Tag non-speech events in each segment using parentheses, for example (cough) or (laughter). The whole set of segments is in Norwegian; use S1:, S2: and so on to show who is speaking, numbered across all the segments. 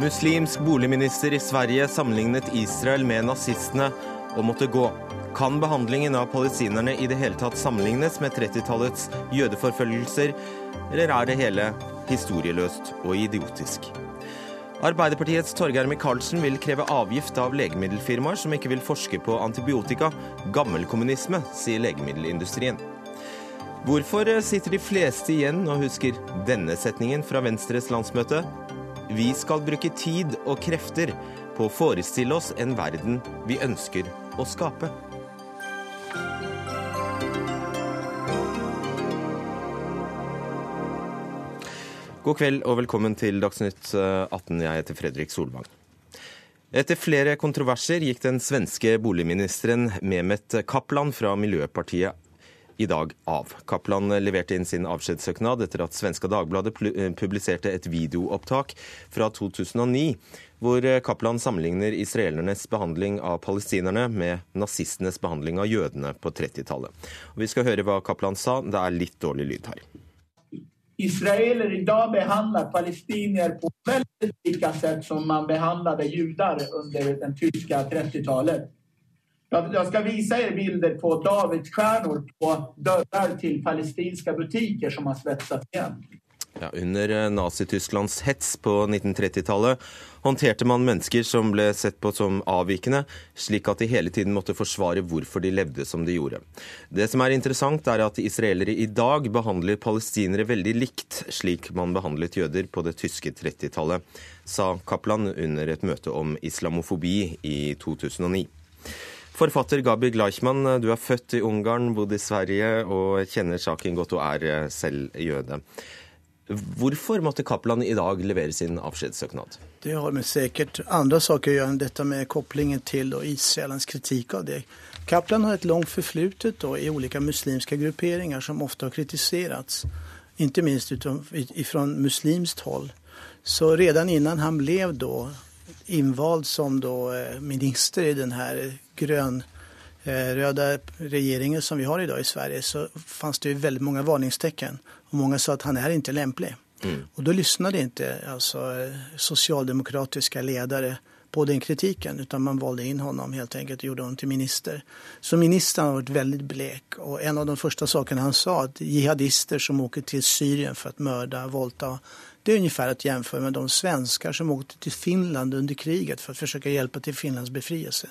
S1: Muslimsk boligminister i Sverige sammenlignet Israel med nazistene og måtte gå. Kan behandlingen av palestinerne i det hele tatt sammenlignes med 30-tallets jødeforfølgelser, eller er det hele historieløst og idiotisk? Arbeiderpartiets Torgeir Micaelsen vil kreve avgift av legemiddelfirmaer som ikke vil forske på antibiotika. Gammelkommunisme, sier legemiddelindustrien. Hvorfor sitter de fleste igjen og husker denne setningen fra Venstres landsmøte? Vi skal bruke tid og krefter på å forestille oss en verden vi ønsker å skape. God kveld og velkommen til Dagsnytt 18. Jeg heter Fredrik Solvang. Etter flere kontroverser gikk den svenske boligministeren Mehmet Kaplan fra Miljøpartiet i dag av. Kaplan leverte inn sin avskjedssøknad etter at svenska Dagbladet publiserte et videoopptak fra 2009, hvor Kaplan sammenligner israelernes behandling av palestinerne med nazistenes behandling av jødene på 30-tallet. Vi skal høre hva Kaplan sa. Det er litt dårlig lyd her.
S2: Israeler i dag behandler palestinier på veldig like sett som man behandlet jøder under den tyske 30-tallet. Jeg skal vise dere bilder på davidsstjärnor på dører til palestinske butikker som har svetset igjen.
S1: Ja, under Nazi-Tysklands hets på 1930-tallet håndterte man mennesker som ble sett på som avvikende, slik at de hele tiden måtte forsvare hvorfor de levde som de gjorde. Det som er interessant, er at israelere i dag behandler palestinere veldig likt, slik man behandlet jøder på det tyske 30-tallet, sa Kaplan under et møte om islamofobi i 2009. Forfatter Gabi Gleichmann, du er født i Ungarn, bodd i Sverige og kjenner saken godt og er selv jøde. Hvorfor måtte Kaplan i dag levere sin avskjedssøknad?
S3: Det har med sikkert andre saker å gjøre enn dette med koblingen til og Israels kritikk av det. Kaplan har et langt forflutet i ulike muslimske grupperinger som ofte har kritisert, ikke minst fra muslimsk hold. Så redan innan han ble innvalgt som minister i denne grønn-røde regjeringen som vi har i dag i Sverige, så fanns det veldig mange varningstecken. Och många sa att han är inte lämplig. Mm. Och då lyssnade inte alltså, socialdemokratiska ledare på den kritiken, utan man valde in honom helt enkelt och gjorde honom till minister. Så ministern har varit väldigt blek och en av de första sakerna han sa att jihadister som åker till Syrien för att mörda, våldta, det är ungefär att jämföra med de svenskar som åkte till Finland under kriget för att försöka hjälpa till Finlands befrielse.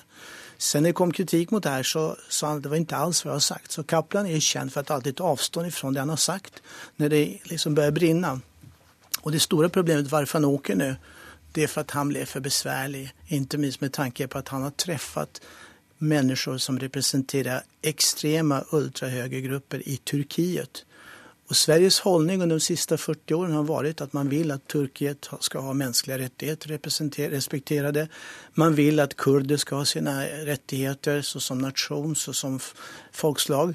S3: Sen när det kom kritik mot det här så sa han att det var inte alls vad jag har sagt. Så Kaplan är känd för att alltid ta avstånd ifrån det han har sagt när det liksom börjar brinna. Och det stora problemet varför han åker nu, det är för att han blev för besvärlig. Inte minst med tanke på att han har träffat människor som representerar extrema ultrahögergrupper i Turkiet. Och Sveriges hållning under de siste 40 åren har vært at man vil at Turkiet skal ha menneskelige rettigheter respekterade. Man vil at kurder skal ha sine rettigheter som nation, så som folkslag.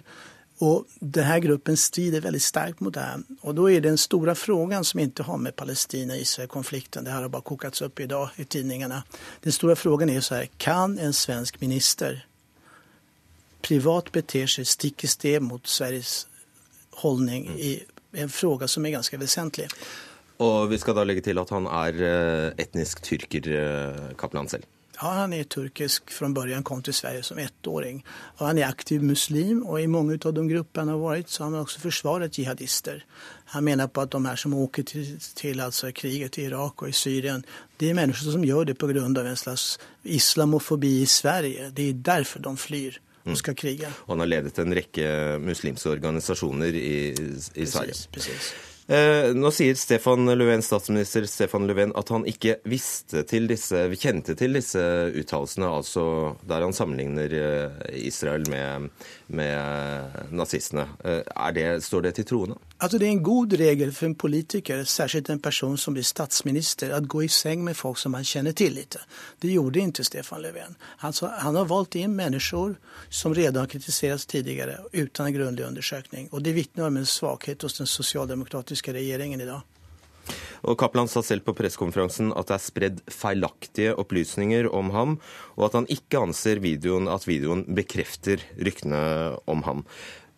S3: Og denne gruppen strider veldig sterkt mot det Og da er är den store frågan som ikke har med Palestina-Israel-konflikten, det her har bara kokats i dag i tidningene. Den store frågan er så här, kan en svensk minister privat bete seg stikk i sted mot Sveriges holdning i en fråga som er ganske vesentlig.
S1: Og vi skal da legge til at han er etnisk tyrker, Kaplan selv?
S3: Ja, han er turkisk fra början, kom til Sverige som ettåring. Og han er aktiv muslim, og i mange av de gruppene han har vært, så har han også forsvaret jihadister. Han mener på at de her som åker til, til altså kriget i Irak og i Syrien, det er mennesker som gjør det av en slags islamofobi i Sverige. Det er derfor de flyr og skal krige.
S1: Og han har ledet en rekke muslimske organisasjoner i, i Sverige.
S3: Precis, precis.
S1: Eh, nå sier Stefan Löfven, statsminister Stefan Löfven at han ikke visste til disse, kjente til disse uttalelsene, altså der han sammenligner Israel med, med nazistene. Er det, står det til troende?
S3: Altså Det er en god regel for en politiker, særskilt en person som blir statsminister, å gå i seng med folk som han kjenner til litt. Det gjorde ikke Stefan Löfven. Altså, han har valgt inn mennesker som redan har kritisert tidligere, uten en grundig undersøkning. Og Det vitner om en svakhet hos den sosialdemokratiske regjeringen i dag.
S1: Og Kaplan sa selv på pressekonferansen at det er spredd feilaktige opplysninger om ham, og at han ikke anser videoen, at videoen bekrefter ryktene om ham.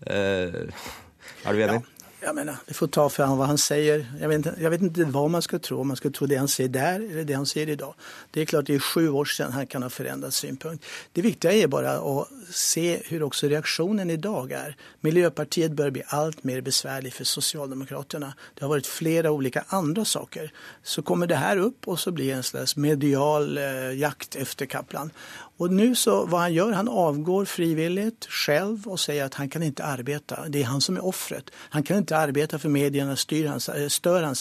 S1: Eh, er du enig?
S3: Ja. Jag menar, det får ta för vad han säger. Jag vet, inte, jag vet inte vad man ska tro, om man ska tro det han säger där eller det han säger idag. Det är klart det är sju år sedan han kan ha förändrat synpunkt. Det viktiga är bara att se hur också reaktionen idag är. Miljöpartiet börjar bli allt mer besvärlig för Socialdemokraterna. Det har varit flera olika andra saker. Så kommer det här upp och så blir det en slags medial eh, jakt efter Kaplan. Och nu så, vad han gör, han avgår frivilligt själv och säger att han kan inte arbeta. Det är han som är offret. Han kan inte arbeta för medierna styr hans, eh, stör.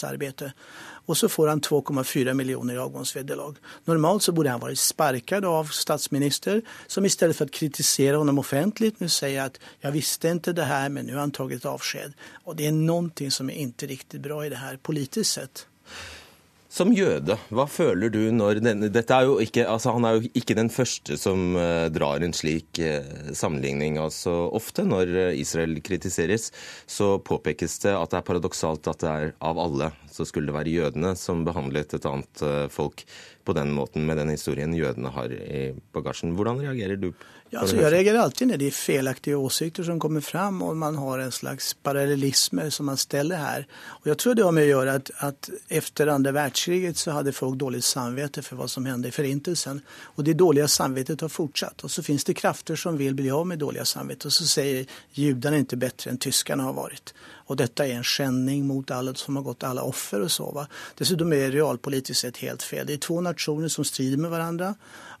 S3: Och så får han 2,4 miljoner i avgångsvederlag. Normalt så borde han varit sparkad av statsminister som istället för att kritisera honom offentligt nu säger att jag visste inte det här men nu har han tagit avsked. Och det är någonting som är inte riktigt bra i det här politiskt sett.
S1: Som jøde, hva føler du når denne Dette er jo ikke, altså Han er jo ikke den første som uh, drar en slik uh, sammenligning. altså Ofte når Israel kritiseres, så påpekes det at det er paradoksalt at det er av alle så skulle det være jødene som behandlet et annet folk på den måten med den historien jødene har i bagasjen. Hvordan reagerer du?
S3: Ja, alltså jag reagerar alltid när det är felaktiga åsikter som kommer fram och man har en slags parallellismer som man ställer här. Och jag tror det har med att göra att, att efter andra världskriget så hade folk dåligt samvete för vad som hände i förintelsen. Och det dåliga samvetet har fortsatt. Och så finns det krafter som vill bli av med dåliga samvetet och så säger judarna inte bättre än tyskarna har varit. Och detta är en skjenning mot alla som har gått alla offer och så. Va? Dessutom är det realpolitiskt sett helt fel. Det är två nationer som strider med varandra.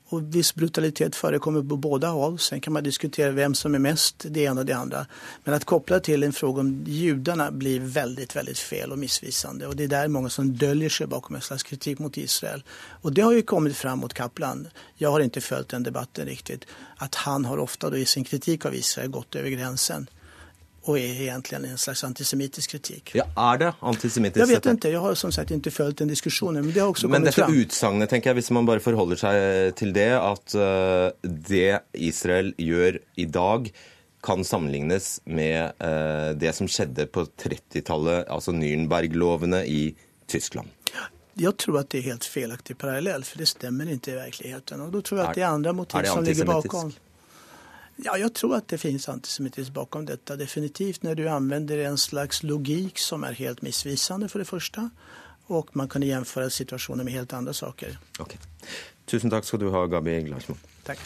S3: Och viss brutalitet förekommer på båda håll. Sen kan man diskutera vem som är mest det ena och det andra. Men att koppla till en fråga om judarna blir väldigt, väldigt fel och missvisande. Och det är där många som döljer sig bakom en slags kritik mot Israel. Och det har ju kommit fram mot Kaplan. Jag har inte följt den debatten riktigt. Att han har ofta då i sin kritik av Israel gått över gränsen och är egentligen en slags antisemitisk kritik.
S1: Ja, är det antisemitiskt?
S3: Jag vet inte, jag har som sagt inte följt den diskussionen, men det har också
S1: men
S3: kommit fram.
S1: Men detta utsagnet, tänker jag, hvis man bare forholder sig till det, att uh, det Israel gör idag kan sammenlignes med uh, det som skjedde på 30-tallet, altså Nürnberg-lovene i Tyskland?
S3: Jag tror att det är helt felaktig parallell, för det stämmer inte i verkligheten. Och då tror jag att det är andra motiv är som ligger bakom. Ja, jag tror att det finns antisemitism bakom detta. Definitivt när du använder en slags logik som är helt missvisende, for det første. Og man kan jämföra situationen med helt andre saker.
S1: Okay. Tusen takk skal du ha, Gabi Glasmo.
S3: Tack.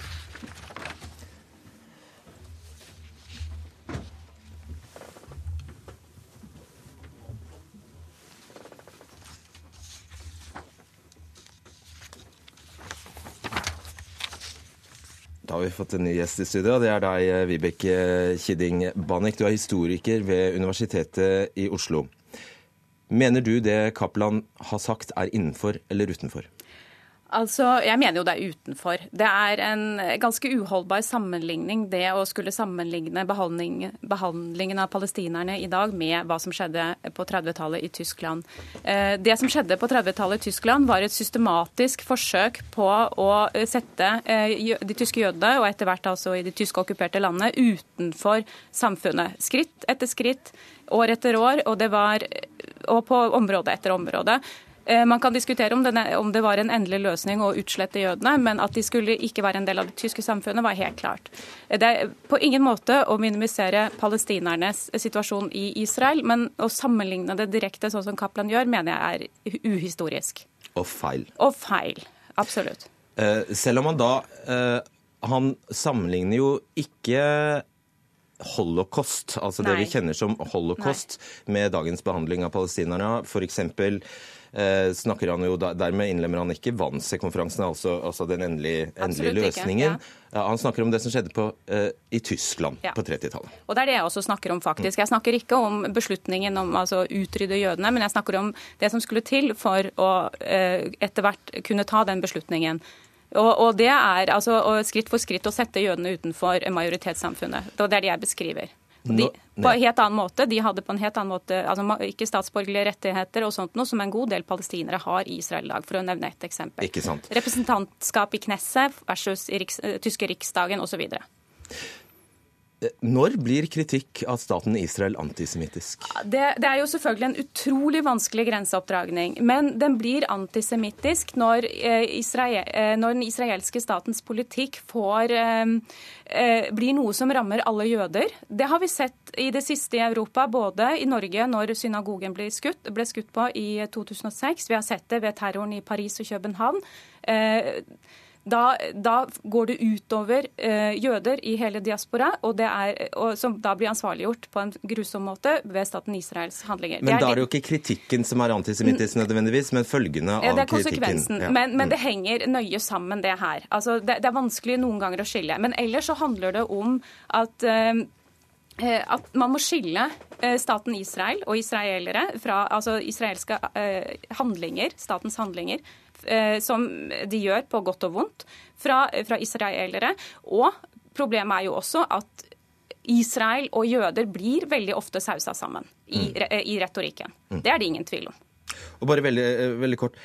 S1: Har vi fått en ny gjest i studio. Det er deg, Vibeke Kidding Banek. Du er historiker ved Universitetet i Oslo. Mener du det Kaplan har sagt er innenfor eller utenfor?
S4: Altså, Jeg mener jo det er utenfor. Det er en ganske uholdbar sammenligning det å skulle sammenligne behandling, behandlingen av palestinerne i dag med hva som skjedde på 30-tallet i Tyskland. Eh, det som skjedde på 30-tallet i Tyskland, var et systematisk forsøk på å sette eh, de tyske jødene, og etter hvert altså i de tyske okkuperte landene, utenfor samfunnet. Skritt etter skritt, år etter år, og, var, og på område etter område. Eh, man kan diskutere om, denne, om, det var en endelig løsning å utslette jødene, men at de skulle ikke være en del av det tyske samfunnet, var helt klart. Eh, det er på ingen måte å minimisere palestinernes situasjon i Israel, men å sammenligne det direkte sånn som Kaplan gjør, mener jeg er uhistorisk.
S1: Og feil.
S4: Og feil. Absolutt.
S1: Eh, selv om han da Han sammenligner jo ikke holocaust, altså Nei. det vi kjenner som holocaust, Nei. med dagens behandling av palestinerne. F.eks. Eh, snakker han jo, Dermed innlemmer han ikke Wannsee-konferansen, altså, altså, den endelige, endelige løsningen. Ikke, ja. Ja, han snakker om det som skjedde på, uh, i Tyskland ja. på 30-tallet.
S4: Og Det er det jeg også snakker om, faktisk. Jeg snakker ikke om beslutningen om å altså, utrydde jødene, men jeg snakker om det som skulle til for å uh, etter hvert kunne ta den beslutningen. Og, og det er altså, skritt for skritt å sette jødene utenfor majoritetssamfunnet. Det er det jeg beskriver. De, på en helt annen måte. De hadde på en helt annen måte altså ikke statsborgerlige rettigheter og sånt noe som en god del palestinere har i Israel i dag, for å nevne et eksempel. Representantskap i Knesset versus i riks, tyske riksdagen osv.
S1: Når blir kritikk av staten Israel antisemittisk?
S4: Det, det, er jo selvfølgelig en utrolig vanskelig grenseoppdragning. Men den blir antisemittisk når, eh, Israel, eh, når, den israelske statens politikk får, eh, eh, blir noe som rammer alle jøder. Det har vi sett i det siste i Europa, både i Norge når synagogen ble skutt, ble skutt på i 2006. Vi har sett det ved terroren i Paris og København. Eh, da, da, går det utover eh, jøder i hele diaspora, og, er, og, som da blir ansvarliggjort på en grusom måte ved staten Israels handlinger.
S1: Men er, da er det jo ikke kritikken som er antisemittisk nødvendigvis, men følgene av
S4: ja, det
S1: er konsekvensen.
S4: Ja. Men, men, det mm. henger nøye sammen, det her. Altså, det, det, er vanskelig noen ganger å skille. Men ellers så handler det om at eh, eh at man må skille eh, staten Israel og israelere fra altså israelske eh, handlinger, statens handlinger som de gjør på godt og vondt, fra, fra israelere. Og problemet er jo også at Israel og jøder blir veldig ofte sausa sammen i, mm. i retorikken. Mm. Det er det ingen tvil om.
S1: Og bare veldig, eh, veldig kort.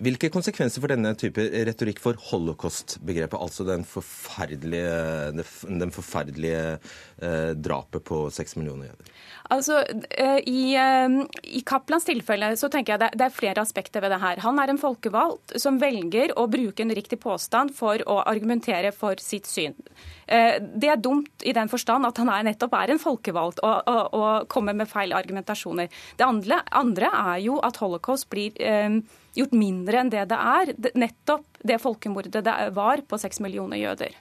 S1: Hvilke konsekvenser for denne type retorikk for holocaust-begrepet, altså den forferdelige, den forferdelige eh, drapet på seks millioner jøder?
S4: Altså, eh, i, eh, I Kaplans tilfelle så tenker jeg det, det, er flere aspekter ved det her. Han er en folkevalgt som velger å bruke en riktig påstand for å argumentere for sitt syn. Eh, det er dumt i den forstand at han er, nettopp er en folkevalgt og, og, og kommer med feil argumentasjoner. Det andre, andre, er jo at holocaust blir eh, gjort mindre enn det det er. Nettopp det folkemordet det var på seks millioner jøder.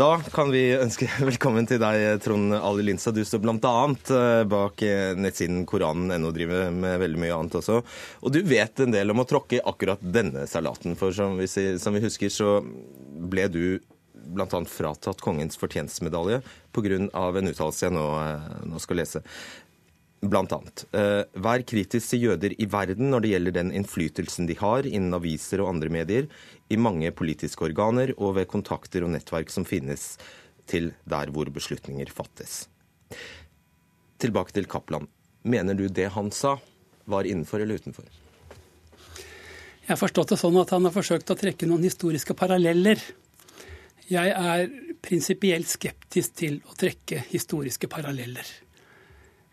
S1: Da kan vi ønske (laughs) velkommen til deg, Trond Ali Linsa. Du står bl.a. Eh, bak eh, nettsiden koranen.no, driver med veldig mye annet også. Og du vet en del om å tråkke i akkurat denne salaten. For som vi, som vi husker, så ble du bl.a. fratatt kongens fortjenstmedalje pga. en uttalelse jeg nå, eh, nå skal lese. Blant annet. Vær kritisk til jøder i verden når det gjelder den innflytelsen de har innen aviser og andre medier, i mange politiske organer og ved kontakter og nettverk som finnes til der hvor beslutninger fattes. Tilbake til Kaplan. Mener du det han sa, var innenfor eller utenfor?
S5: Jeg har forstått det sånn at han har forsøkt å trekke noen historiske paralleller. Jeg er prinsipielt skeptisk til å trekke historiske paralleller.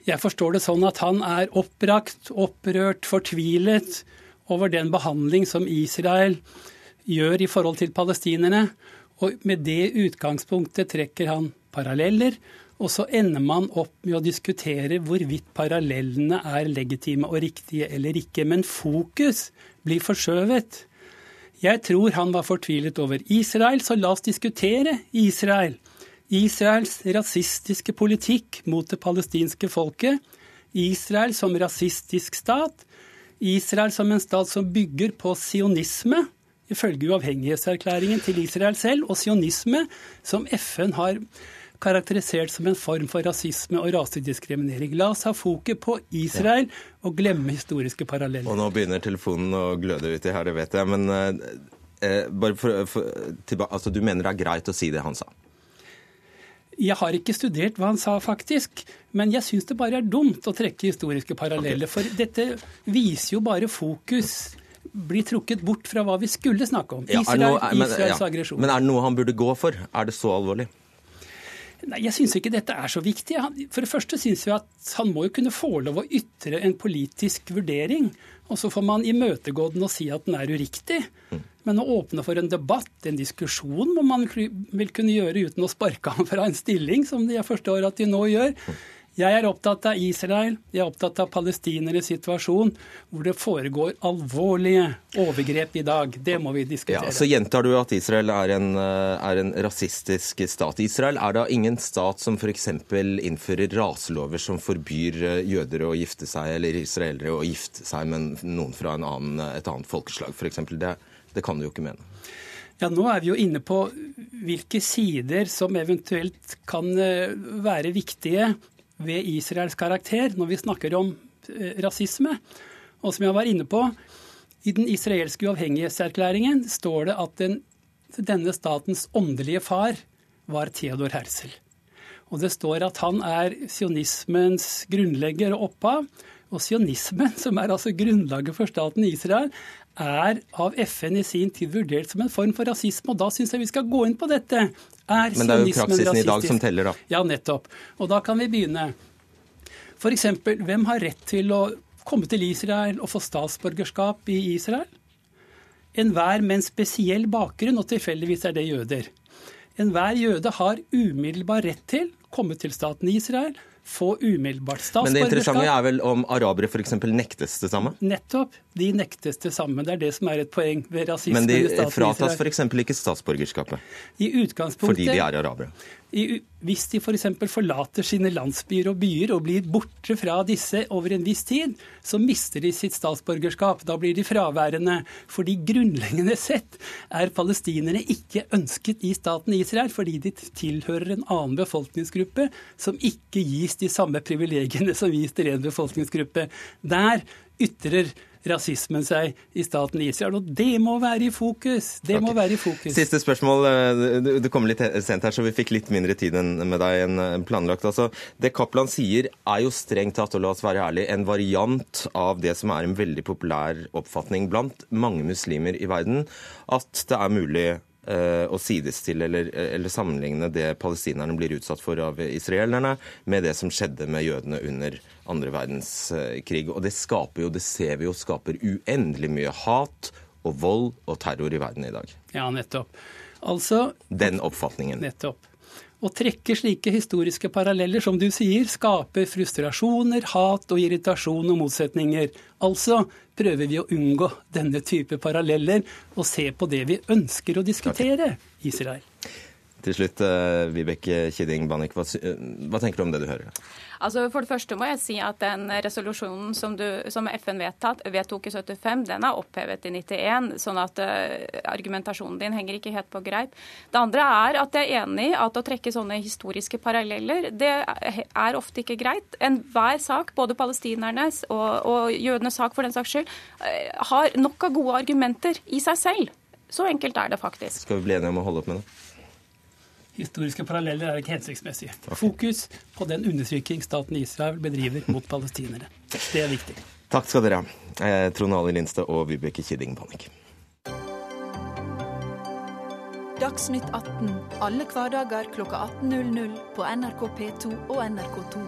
S5: Jeg forstår det sånn at han er oppbrakt, opprørt, fortvilet over den behandling som Israel gjør i forhold til palestinerne. Og med det utgangspunktet trekker han paralleller, og så ender man opp med å diskutere hvorvidt parallellene er legitime og riktige eller ikke. Men fokus blir forskjøvet. Jeg tror han var fortvilet over Israel, så la oss diskutere Israel. Israels rasistiske politikk mot det palestinske folket, Israel som rasistisk stat, Israel som en stat som bygger på sionisme, ifølge uavhengighetserklæringen til Israel selv, og sionisme som FN har karakterisert som en form for rasisme og rasediskriminering. La oss ha fokus på Israel og glemme historiske paralleller.
S1: Og nå begynner telefonen å gløde uti her, det vet jeg. Men eh, eh bare for, for, altså, du mener det er greit å si det han sa?
S5: Jeg har ikke studert hva han sa, faktisk. Men jeg syns det bare er dumt å trekke historiske paralleller. For dette viser jo bare fokus blir trukket bort fra hva vi skulle snakke om. Israel, ja, noe, men, Israels ja. aggresjon.
S1: Men er det noe han burde gå for? Er det så alvorlig?
S5: Nei, Jeg syns ikke dette er så viktig. For det første syns jeg at han må jo kunne få lov å ytre en politisk vurdering. Og så får man imøtegå den og si at den er uriktig. Mm. Men å åpne for en debatt, en diskusjon, må man vil kunne gjøre uten å sparke ham fra en stilling, som jeg forstår at de nå gjør. Jeg er opptatt av Israel, jeg er opptatt av palestineres situasjon, hvor det foregår alvorlige overgrep i dag. Det må vi diskutere.
S1: Ja, så gjentar du at Israel er en, er en rasistisk stat. Israel er da ingen stat som f.eks. innfører raselover som forbyr jøder å gifte seg, eller israelere å gifte seg med noen fra annen, et annet folkeslag, f.eks. Det det kan du jo ikke mene.
S5: Ja, Nå er vi jo inne på hvilke sider som eventuelt kan eh, være viktige ved Israels karakter når vi snakker om eh, rasisme. Og som jeg var inne på, i den israelske uavhengighetserklæringen står det at den, denne statens åndelige far var Theodor Herzl. Og det står at han er sionismens grunnlegger og opphav. Og sionismen, (laughs) som er altså grunnlaget for staten Israel, er av FN i sin tid vurdert som en form for rasisme. Og da syns jeg vi skal gå inn på dette. Er
S1: Men det er jo
S5: praksisen
S1: praksisen i dag som teller, da.
S5: Ja, nettopp. Og da kan vi begynne. F.eks. hvem har rett til å komme til Israel og få statsborgerskap i Israel? Enhver med en spesiell bakgrunn, og tilfeldigvis er det jøder. Enhver jøde har umiddelbar rett til å komme til staten Israel, få umiddelbart statsborgerskap.
S1: Men det interessante er vel om arabere f.eks. nektes det samme?
S5: Nettopp. De nektes det samme. Det er det som er et poeng ved rasismen
S1: Men de fratas f.eks. ikke statsborgerskapet
S5: I utgangspunktet
S1: fordi de er arabere.
S5: i, hvis de f.eks. forlater sine landsbyer og byer og blir borte fra disse over en viss tid, så mister de sitt statsborgerskap. Da blir de fraværende. Fordi grunnleggende sett er palestinere ikke ønsket i staten Israel, fordi de tilhører en annen befolkningsgruppe som ikke gis de samme privilegiene som gis til en befolkningsgruppe. Der ytrer rasismen seg i staten Israel, og det må være i fokus. Det må være i fokus.
S1: Siste spørsmål. eh, du- kom litt sent her, så vi fikk litt mindre tid med deg enn eh, planlagt. Altså, det Kaplan sier, er jo strengt tatt, og la oss være ærlig, en variant av det som er en veldig populær oppfatning blant mange muslimer i verden, at det er mulig å sidestille eller, eller sammenligne det palestinerne blir utsatt for av israelerne, med det som skjedde med jødene under andre verdenskrig. Og det skaper jo, det ser vi jo, skaper uendelig mye hat og vold og terror i verden i dag.
S5: Ja, nettopp. Altså,
S1: Den oppfatningen.
S5: Nettopp. Å trekke slike historiske paralleller, som du sier, skaper frustrasjoner, hat og irritasjon og motsetninger. Altså prøver vi å unngå denne type paralleller og se på det vi ønsker å diskutere, Israel.
S1: Til slutt, eh, Vibeke Kidding Bannik, hva, eh, hva tenker du om det du hører?
S4: Altså For det første må jeg si at den resolusjonen som, du, som FN vedtatt, vedtok i 75, den er opphevet i 91. Sånn at uh, argumentasjonen din henger ikke helt på greip. Det andre er at jeg er enig i at å trekke sånne historiske paralleller, det er ofte ikke greit. Enhver sak, både palestinernes og, og jødenes sak for den saks skyld, eh, har nok av gode argumenter i seg selv. Så enkelt er det faktisk.
S1: Skal vi bli enige om å holde opp med det?
S5: Historiske paralleller er ikke hensiktsmessige. Fokus på den undertrykking staten Israel bedriver mot palestinere. Det er viktig.
S1: Takk skal dere ha. Eh, Trond Ali Lindstad og Vibeke Kidding Panik.
S6: Dagsnytt 18 alle hverdager klokka 18.00 på NRK P2 og NRK2.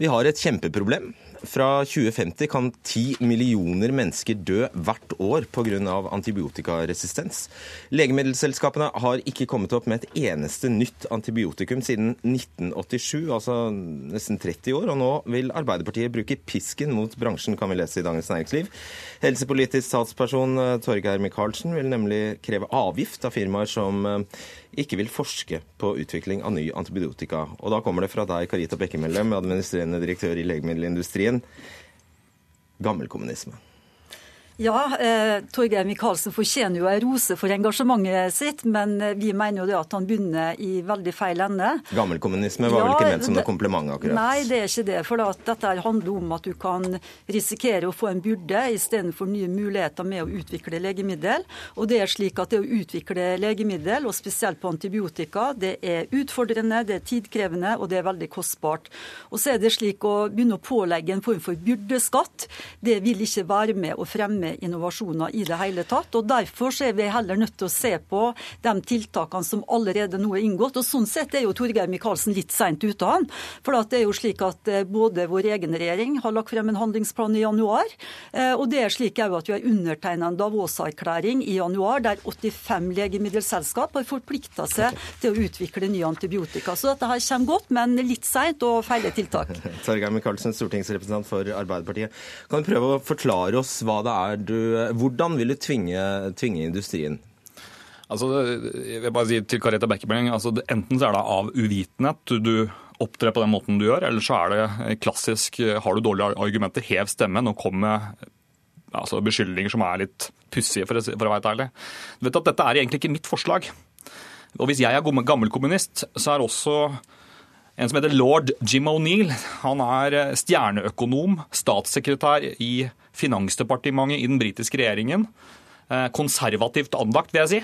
S1: Vi har et kjempeproblem. Fra 2050 kan 10 millioner mennesker dø hvert år pga. antibiotikaresistens. Legemiddelselskapene har ikke kommet opp med et eneste nytt antibiotikum siden 1987, altså nesten 30 år. Og nå vil Arbeiderpartiet bruke pisken mot bransjen, kan vi lese i Dagens Næringsliv. Helsepolitisk statsperson eh, Torgeir Micaelsen vil nemlig kreve avgift av firmaer som eh, ikke vil forske på utvikling av ny antibiotika. Og da kommer det fra deg, Karita Bekkemellem, administrerende direktør i legemiddelindustrien. Gammelkommunisme.
S7: Ja, eh, Torgeir Micaelsen fortjener jo en rose for engasjementet sitt, men eh, vi mener jo det at han begynner i veldig feil ende.
S1: Gammelkommunisme var vel ikke ment som noe kompliment, akkurat?
S7: Nei, det er ikke det. For at dette handler om at du kan risikere å få en byrde istedenfor nye muligheter med å utvikle legemiddel. Og det er slik at det å utvikle legemiddel, og spesielt på antibiotika, det er utfordrende, det er tidkrevende og det er veldig kostbart. Og så er det slik å begynne å pålegge en form for byrdeskatt, det vil ikke være med å fremme innovasjoner i det hele tatt. og Derfor så er vi heller nødt til å se på de tiltakene som allerede nå er inngått. og Sånn sett er jo Torgeir Micaelsen litt seint ute, han. For det er jo slik at eh, både vår egen regjering har lagt frem en handlingsplan i januar, eh, og det er slik òg at vi har undertegna en Davos-erklæring i januar der 85 legemiddelselskap har forplikta seg til å utvikle nye antibiotika. Så dette her kommer godt, men litt seint og feile tiltak. (laughs)
S1: Torgeir Micaelsen, stortingsrepresentant for Arbeiderpartiet. Kan du prøve å forklare oss hva det er du Hvordan vil du tvinge, tvinge industrien?
S8: Altså, jeg vil bare si til Kareta Bekkebring, altså, Enten så er det av uvitenhet du, opptrer på den måten du gjør, eller så er det klassisk har du dårlige argumenter, hev stemmen og kom med altså, beskyldninger som er litt pussige, for, å for å være ærlig. Du vet at Dette er egentlig ikke mitt forslag. Og Hvis jeg er gammel- kommunist, så er også en som heter lord Jim O'Neill. Han er stjerneøkonom, statssekretær i Finansdepartementet i den britiske regjeringen. Eh, Konservativt anlagt, vil jeg si.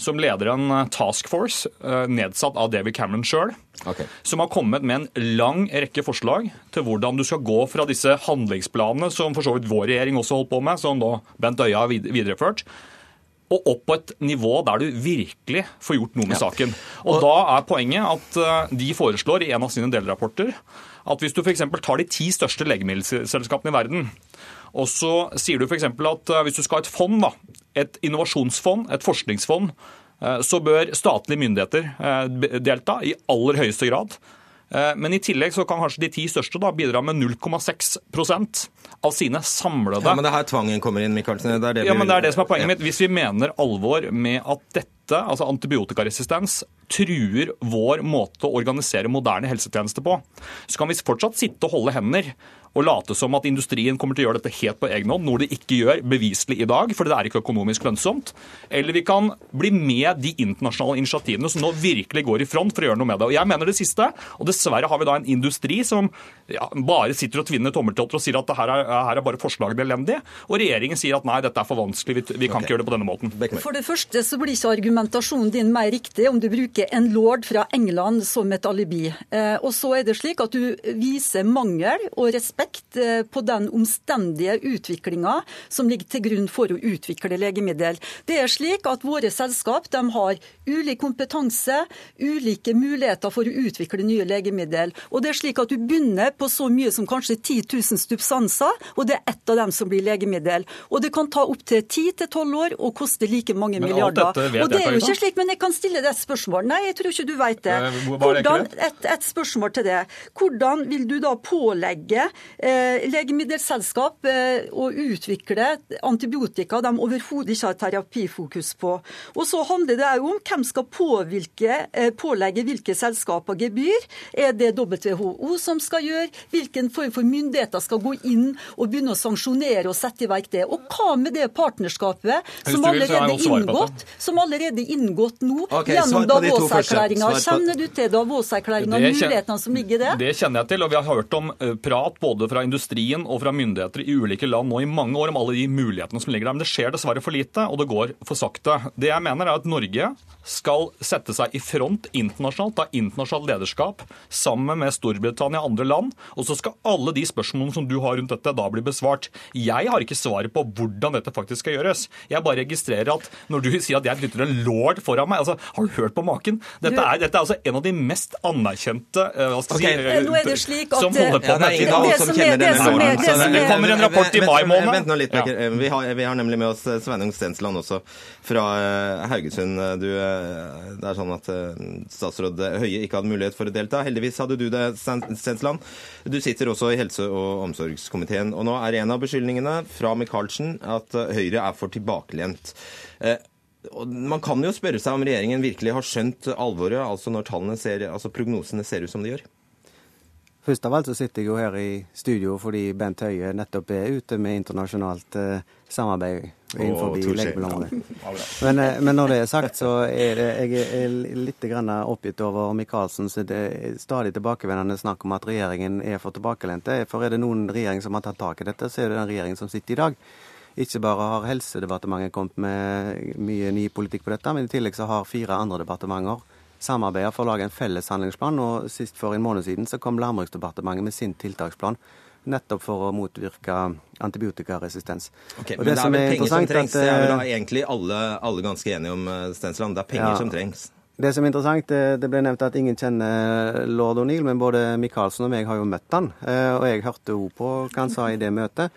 S8: som leder en eh, task force eh, nedsatt av David Cameron sjøl.
S1: Okay.
S8: Som har kommet med en lang rekke forslag til hvordan du skal gå fra disse handlingsplanene som for så vidt vår regjering også holdt på med, som da Bent Øie har videreført, og opp på et nivå der du virkelig får gjort noe med ja. saken. Og, og Da er poenget at eh, de foreslår i en av sine delrapporter at hvis du f.eks. tar de ti største legemiddelselskapene i verden, og så sier du f.eks. at hvis du skal ha et fond, da, et innovasjonsfond, et forskningsfond, eh, så bør statlige myndigheter eh, delta i aller høyeste grad. Eh, men i tillegg så kan kanskje de ti største da bidra med 0,6 av sine samlede
S1: Ja, Men det er her tvangen kommer inn, Michaelsen.
S8: Det er det, ja, men det er det som er poenget mitt. Hvis vi mener alvor med at dette, altså antibiotikaresistens, truer vår måte å organisere moderne helsetjenester på, så kan vi fortsatt sitte og holde hender og late som at industrien kommer til å gjøre dette helt på egen hånd, noe de ikke gjør beviselig i dag, fordi det er ikke økonomisk lønnsomt. Eller vi kan bli med de internasjonale initiativene som nå virkelig går i front for å gjøre noe med det. Og Jeg mener det siste. Og dessverre har vi da en industri som ja, bare sitter og tvinner tommeltotter og sier at her er, her er bare forslagene elendige. Og regjeringen sier at nei, dette er for vanskelig, vi, vi kan okay. ikke gjøre det på denne måten.
S7: For det første så blir ikke argumentasjonen din mer riktig om du bruker en lord fra England som et alibi. Eh, og så er det slik at du viser mangel og respekt eh, på den omstendige utviklinga som ligger til grunn for å utvikle legemiddel. Det er slik at Våre selskap de har ulik kompetanse, ulike muligheter for å utvikle nye legemiddel. Og det er slik at Du begynner på så mye som kanskje 10 000 stupsanser, og det er ett av dem som blir legemiddel. Og Det kan ta opptil 10-12 år og koste like mange men milliarder. Og det er jo ikke slik, men jeg kan stille deg spørsmål. Nei, jeg tror ikke du vet det. Hvordan, et, et spørsmål til det. Hvordan vil du da pålegge eh, legemiddelselskap eh, å utvikle antibiotika de overhodet ikke har terapifokus på. Og så handler det òg om hvem skal påvirke, eh, pålegge hvilke selskaper gebyr. Er det WHO som skal gjøre? Hvilken form for myndigheter skal gå inn og begynne å sanksjonere og sette i verk det? Og hva med det partnerskapet som allerede er inngått, som allerede er inngått nå okay, gjennom Davos-erklæringa? Kjenner du til Davos-erklæringa og mulighetene som ligger i det?
S8: Det kjenner jeg til, og vi har hørt om eh, prat både fra industrien og fra myndigheter i ulike land nå i mange år om alle de mulighetene som ligger der. Men det skjer dessverre for lite, og det går for sakte. Det jeg mener er at Norge skal sette seg i front internasjonalt, ta internasjonalt lederskap sammen med Storbritannia og andre land. Og så skal alle de spørsmålene som du har rundt dette, da bli besvart. Jeg har ikke svaret på hvordan dette faktisk skal gjøres. Jeg bare registrerer at når du sier at jeg dytter en lord foran meg, altså, har du hørt på maken? Dette er, dette er altså en av de mest anerkjente hva skal okay. si,
S7: Nå er det slik at,
S8: som holder på med dette. det, kommer en rapport i mai måned.
S1: Vent nå litt, ja. vi, har, vi, har, nemlig med oss eh, Sveinung Stensland også, fra eh, Haugesund. Du, eh, det er sånn at statsråd Høie ikke hadde mulighet for å delta. Heldigvis hadde du det, Stensland. Du sitter også i helse- og omsorgskomiteen. Og nå er en av beskyldningene fra Michaelsen at Høyre er for tilbakelent. Man kan jo spørre seg om regjeringen virkelig har skjønt alvoret, altså når ser, altså prognosene ser ut som de gjør?
S9: Først av alt så sitter jeg jo her i studio fordi Bent Høie nettopp er ute med internasjonalt eh, samarbeid innenfor oh, legemiddelområdet. (laughs) Men, eh, men, når det er sagt, så er det, jeg er litt oppgitt over Michaelsen så det er stadig tilbakevendende snakk om at regjeringen er for tilbakelente. For er det noen regjering som har tatt tak i dette, så er det den regjeringen som sitter i dag. Ikke bare har Helsedepartementet kommet med mye ny politikk på dette, men i tillegg så har fire andre departementer samarbeider for å lage en felles handlingsplan. og Sist for en måned siden så kom Landbruksdepartementet med sin tiltaksplan. Nettopp for å motvirke antibiotikaresistens.
S1: Okay, men det, det er vel penger som trengs. At, det er vel da egentlig alle, alle ganske enige om, eh, Stensland. Det er penger ja, som trengs.
S9: Det som er interessant, det, det ble nevnt at ingen kjenner lord O'Neill, men både Michaelsen og meg har jo møtt han. Eh, og jeg hørte òg på hva han sa i det møtet.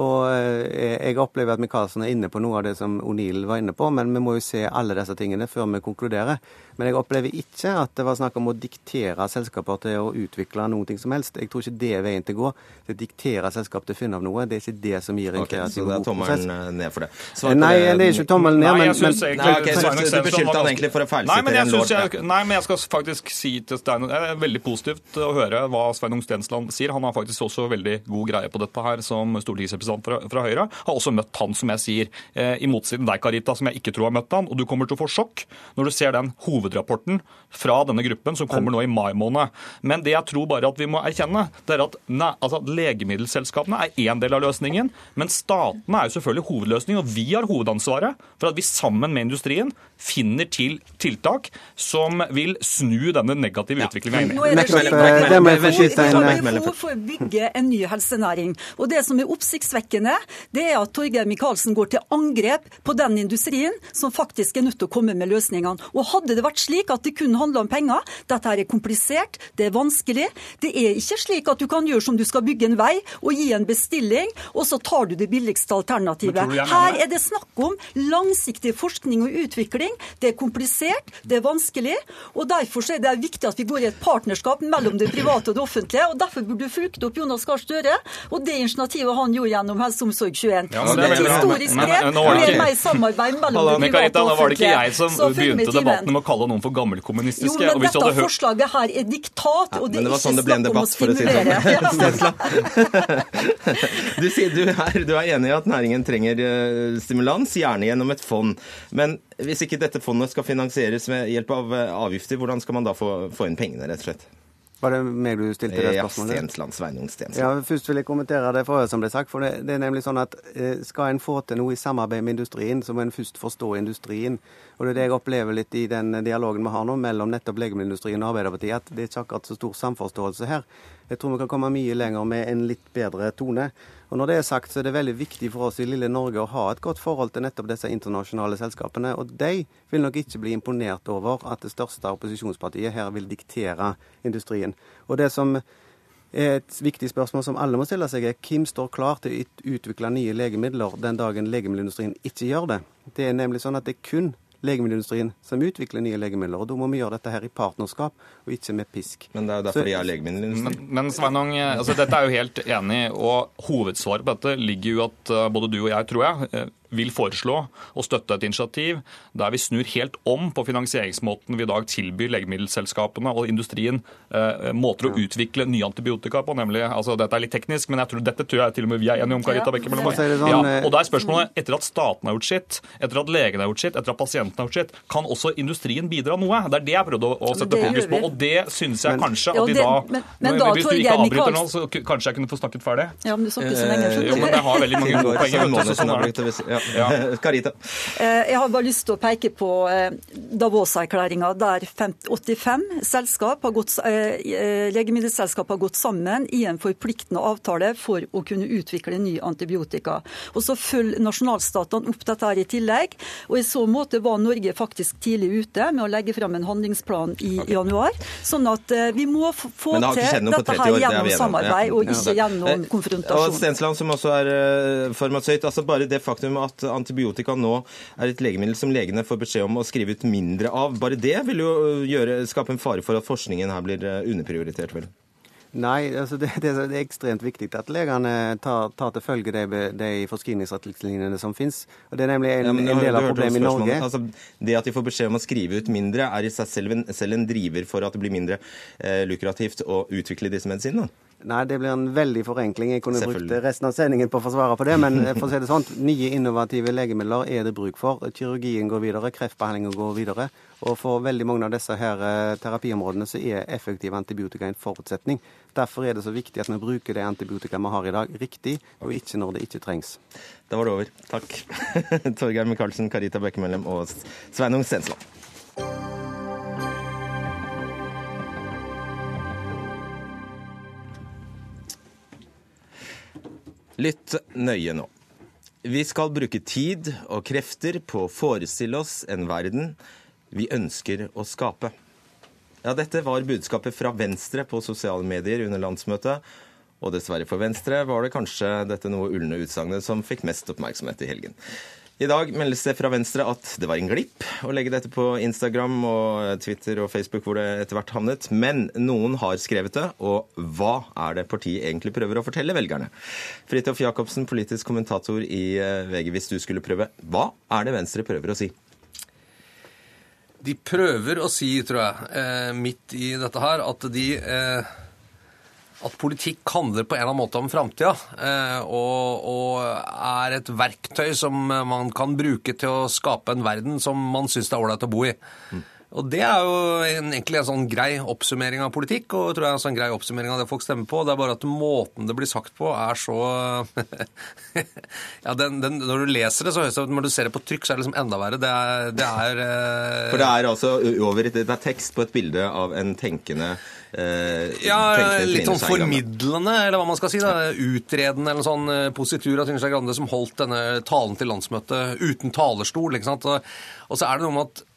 S9: Og eh, jeg opplever at Michaelsen er inne på noe av det som O'Neill var inne på, men vi må jo se alle disse tingene før vi konkluderer. Men jeg opplever ikke at det var snakk om å diktere selskaper til å utvikle noe som helst. Jeg tror ikke det er veien til å gå. Det diktere selskap til å finne av noe, det er ikke det som gir en okay, kreativ
S1: Så det er tommelen eh, ned for det?
S9: Svar nei, det, det er ikke tommelen ned,
S8: nei,
S9: men,
S8: synes, men nei, okay,
S1: så, Du beskyldte han egentlig for å feilsitere
S8: en lord? Jeg, nei, men jeg skal faktisk si til Stein Det er veldig positivt å høre hva Sveinung Stensland sier. Han har faktisk også veldig god greie på dette her som stortingsrepresentant stortingsrepresentant fra, fra, Høyre, har også møtt han, som jeg sier. Eh, I motsetning deg, Karita, som jeg ikke tror har møtt han. Og du kommer til å få sjokk når du ser den hovedrapporten fra denne gruppen som kommer nå i mai måned. Men det jeg tror bare at vi må erkjenne, det er at ne, altså, legemiddelselskapene er én del av løsningen, men statene er jo selvfølgelig hovedløsningen. Og vi har hovedansvaret for at vi sammen med industrien finner til tiltak som vil snu denne negative utviklingen.
S7: Nå er det slik at det er behov for å bygge en ny helsenæring. Og Det som er oppsiktsvekkende, det er at Torgeir Micaelsen går til angrep på den industrien som faktisk er nødt til å komme med løsningene. Og Hadde det vært slik at det kun handla om penger, dette her er komplisert, det er vanskelig. Det er ikke slik at du kan gjøre som du skal bygge en vei og gi en bestilling, og så tar du det billigste alternativet. Her er det snakk om langsiktig forskning og utvikling. Det er komplisert, det er vanskelig. og Derfor er det viktig at vi går i et partnerskap mellom det private og det offentlige. og Derfor burde du fulgt opp Jonas Gahr Støre og det initiativet han gjorde gjennom Helse Omsorg 21. Ja, det er et historisk grep med mer samarbeid mellom det private og offentlige.
S8: Nå var det ikke jeg som begynte debatten med å kalle noen for gammelkommunistiske.
S7: Jo, men dette hørt... forslaget her er diktat, og det er ikke sånn snakk om å stimulere. (laughs) (laughs)
S1: du sier du er, du er enig i at næringen trenger eh, stimulans, gjerne gjennom et fond. Men hvis ikke dette fondet skal finansieres med hjelp av eh, avgifter, hvordan skal man da få, få inn pengene, rett og slett?
S9: Var det meg du stilte det spørsmålet?
S1: Ja, Stensland, Sveinung Stensland.
S9: Ja, Først vil jeg kommentere det forrige som ble sagt. for det, det, er nemlig sånn at eh, Skal en få til noe i samarbeid med industrien, så må en først forstå industrien. Og Det er det jeg opplever litt i den dialogen vi har nå mellom nettopp legemiddelindustrien og Arbeiderpartiet, at det er ikke akkurat så stor samforståelse her. Jeg tror vi kan komme mye lenger med en litt bedre tone. Og Når det er sagt, så er det veldig viktig for oss i lille Norge å ha et godt forhold til nettopp disse internasjonale selskapene. Og de vil nok ikke bli imponert over at det største opposisjonspartiet her vil diktere industrien. Og det som er et viktig spørsmål som alle må stille seg, er hvem står klar til å utvikle nye legemidler den dagen legemiddelindustrien ikke gjør det. Det er nemlig sånn at det er kun legemiddelindustrien som utvikler nye legemidler. og Da må vi gjøre dette her i partnerskap, og ikke med pisk.
S1: Men det er jo derfor de er legemiddelindustrien.
S8: Men, men Sveinung, altså, dette er jo helt enig, og hovedsvaret på dette ligger jo at eh, både du og jeg, tror jeg, eh, vil foreslå å støtte et initiativ der vi snur helt om på finansieringsmåten vi i dag tilbyr legemiddelselskapene og industrien eh, måter å utvikle nye antibiotika på. nemlig, altså Dette er litt teknisk, men jeg tror, dette tror jeg til og med vi er enige om. Karita Bekke mellom sånn, ja, og da er spørsmålet, etter at staten har gjort sitt, etter at legene har gjort sitt, etter at pasienten har gjort sitt, kan også industrien bidra noe? Det er det jeg prøvde å, å sette fokus på, og det synes jeg kanskje at de da, men, men, Hvis du ikke avbryter nå, så kanskje jeg kunne få snakket ferdig?
S7: Ja, men du snakker så lenge.
S8: Eh, jo, men jeg har veldig mange gode poeng. Sånn
S1: ja. Karita? (laughs)
S7: Eh, jeg har bare lyst til å peke på eh, Davos-erklæringa, der 85 selskap har gått, eh, legemiddelselskap har gått sammen i en forpliktende avtale for å kunne utvikle ny antibiotika. Og Så følger nasjonalstatene opp dette her i tillegg. og I så måte var Norge faktisk tidlig ute med å legge fram en handlingsplan i okay. januar. Sånn at vi må få til dette her gjennom samarbeid, og ikke gjennom konfrontasjon.
S1: Og Stensland, som også er farmasøyt, altså bare det faktum at antibiotika nå er et legemiddel som legene får beskjed om å skrive ut mindre av. Bare det vil jo gjøre, skape en fare for at forskningen her blir eh, underprioritert, vel?
S9: Nei, altså det, det, er ekstremt viktig at legene tar, tar til følge de, de forskrivningsretningslinjene som finnes. Og Det er nemlig en, ja, en del av problemet i Norge.
S1: Altså, det at de får beskjed om å skrive ut mindre, er i seg selv en, selv en driver for at det blir mindre eh, lukrativt å utvikle disse medisinene?
S9: Nei, det blir en veldig forenkling. Jeg kunne brukt resten av sendingen på å forsvare på det, men for å si det sånn, nye innovative legemidler er det bruk for. Kirurgien går videre, kreftbehandlingen går videre. Og for veldig mange av disse her eh, terapiområdene så er effektiv antibiotika en forutsetning. Derfor er det så viktig at vi bruker det antibiotika vi har i dag, riktig, og ikke når det ikke trengs.
S1: Da var det over. Takk. (laughs) Torgeir Micaelsen, Karita Bekkemellem og Sveinung Stensland. Lytt nøye nå. Vi skal bruke tid og krefter på å forestille oss en verden vi ønsker å skape. Ja, dette var budskapet fra Venstre på sosiale medier under landsmøtet. Og dessverre for Venstre var det kanskje dette noe ulne utsagnet som fikk mest oppmerksomhet i helgen. I dag meldes det fra Venstre at det var en glipp å legge dette på Instagram og Twitter og Facebook, hvor det etter hvert havnet. Men noen har skrevet det, og hva er det partiet egentlig prøver å fortelle velgerne? Fridtjof Jacobsen, politisk kommentator i eh, VG, hvis du skulle prøve. Hva er det Venstre prøver å si?
S10: De prøver å si, tror jeg, eh, midt i dette her, at de eh, at politikk handler på en eller annen måte om framtida, og, og, er et verktøy som man kan bruke til å skape en verden som man syns det er ålreit å bo i. Mm. Og Det er jo en, egentlig en sånn grei oppsummering av politikk, og tror jeg en sånn grei oppsummering av det folk stemmer på. Det er bare at måten det blir sagt på, er så (laughs) Ja, den, den, Når du leser det, så høres det ut Når du ser det på trykk, så er det liksom enda verre. Det er, det er
S1: uh... For det er altså over Det er tekst på et bilde av en tenkende
S10: uh, Ja, litt sånn formidlende, eller hva man skal si. da, Utredende eller sånn uh, positur av Trine Skei Grande som holdt denne talen til landsmøtet uten talerstol. ikke sant? Og, og så er det noe med at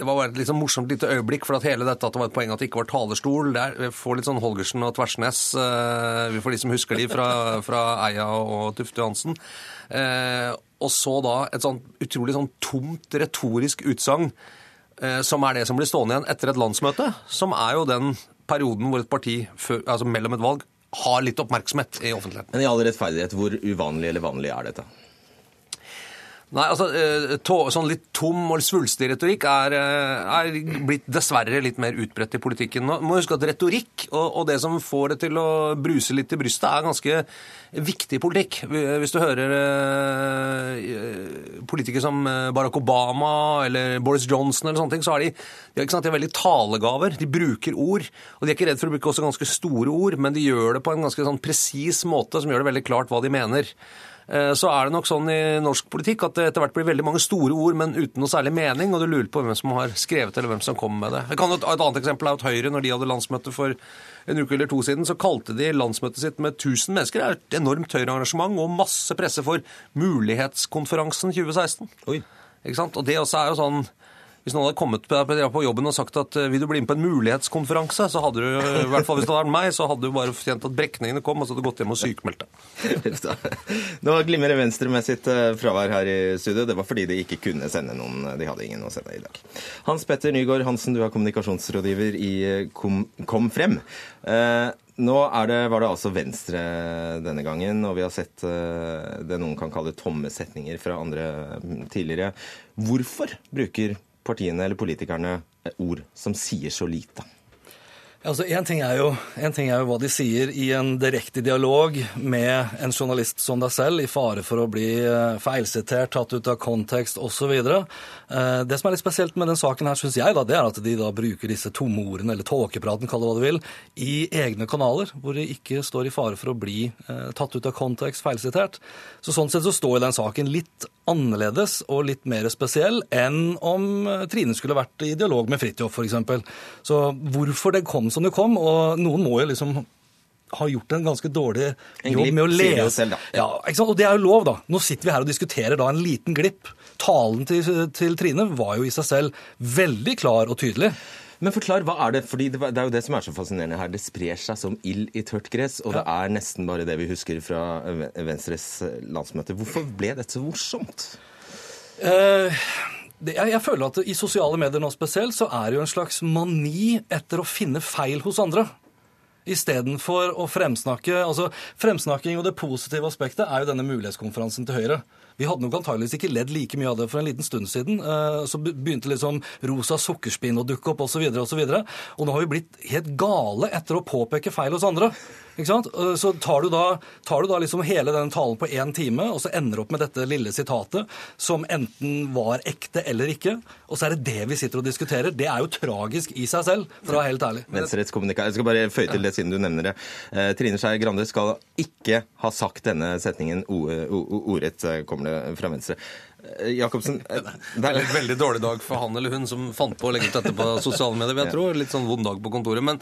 S10: det var bare et liksom morsomt lite øyeblikk, for at hele dette at det var et poeng at det ikke var talerstol. Der, vi får litt sånn Holgersen og Tversnes, uh, vi får de som husker de fra, fra Eia og Tufte Johansen. Uh, og så da et sånn utrolig sånn tomt retorisk utsagn, uh, som er det som blir stående igjen etter et landsmøte, som er jo den perioden hvor et parti altså mellom et valg har litt oppmerksomhet i offentligheten.
S1: Men i all rettferdighet, hvor uvanlig eller vanlig er dette?
S10: Nei, altså, to, sånn litt tom og svulstig retorikk er, eh, er, blitt dessverre litt mer utbredt i politikken. Nå må huske at retorikk og, og, det som får det til å bruse litt i brystet, er ganske viktig politikk. Hvis du hører eh, politikere som Barack Obama eller Boris Johnson eller sånne ting, så er de, de, har, de er veldig talegaver. De bruker ord. Og de er ikke redd for å bruke også ganske store ord, men de gjør det på en ganske sånn presis måte som gjør det veldig klart hva de mener. Eh, så er det nok sånn i norsk politikk at det etter hvert blir veldig mange store ord, men uten noe særlig mening, og du lurer på hvem som har skrevet eller hvem som kommer med det. et annet eksempel er at Høyre, når de hadde landsmøte for en uke eller to siden, så kalte de landsmøtet sitt med 1000 mennesker. Det er et enormt Høyre-arrangement og masse presse for Mulighetskonferansen 2016. Oi. Ikke sant? Og det også er jo sånn hvis noen hadde kommet på jobben og sagt at eh, vil du bli med på en mulighetskonferanse, så hadde du, i hvert fall hvis det hadde vært meg, så hadde du bare fortjent at brekningene kom, og så hadde du gått hjem og sykmeldt deg. (laughs)
S1: Nå glimrer Venstre med sitt eh, fravær her i studio. Det var fordi de ikke kunne sende noen. De hadde ingen å sende i dag. Hans Petter Nygaard Hansen, du er kommunikasjonsrådgiver i eh, Kom, Kom Frem. Eh, nå det, var det altså Venstre denne gangen, og vi har sett det noen kan kalle tomme setninger fra andre mm, tidligere. Hvorfor bruker partiene eller politikerne ord som sier så lite?
S11: Altså, en ting, ting, er jo hva de sier i en direkte dialog med en journalist som deg selv, i fare for å bli eh, feilsitert, tatt ut av kontekst osv. Eh, det som er litt spesielt med den saken, her, synes jeg, da, det er at de da bruker disse tomme eller tåkepraten, kall det hva du vil, i egne kanaler, hvor de ikke står i fare for å bli eh, tatt ut av kontekst, feilsitert. Så Sånn sett så står den saken litt annerledes og litt mer spesiell enn om Trine skulle vært i dialog med Fridtjof, f.eks. Så hvorfor det kom som det kom, og noen må jo liksom ha gjort en ganske dårlig jobb med å lese. Selv, ja, Og det er jo lov, da. Nå sitter vi her og diskuterer da en liten glipp. Talen til, til Trine var jo i seg selv veldig klar og tydelig.
S1: Men forklar, hva er det? Fordi det er jo det som er så fascinerende her. Det sprer seg som ild i tørt gress, og ja. det er nesten bare det vi husker fra Venstres landsmøte. Hvorfor ble dette så morsomt?
S11: Uh, det, jeg, jeg, føler at i sosiale medier nå spesielt så er det jo en slags mani etter å finne feil hos andre. Istedenfor å fremsnakke altså Fremsnakking og det positive aspektet er jo denne mulighetskonferansen til Høyre. Vi hadde nok antageligvis ikke ledd like mye av det for en liten stund siden. Eh, så begynte liksom rosa sukkerspinn å dukke opp osv. Og, så videre, og, så og nå har vi blitt helt gale etter å påpeke feil hos andre. Ikke sant? Eh, så tar du da, tar du da liksom hele den talen på én time, og så ender du opp med dette lille sitatet, som enten var ekte eller ikke. Og så er det det vi sitter og diskuterer. Det er jo tragisk i seg selv, for å være helt ærlig.
S1: Jeg skal bare føye til det siden du nevner det. Eh, Trine Skei Grande skal ikke ha sagt denne setningen ordrett, eh, kommer det fra Venstre. Jacobsen
S10: Det er en veldig dårlig dag for han eller hun som fant på å legge ut dette på sosiale medier, vil jeg tro. Litt sånn vond dag på kontoret. men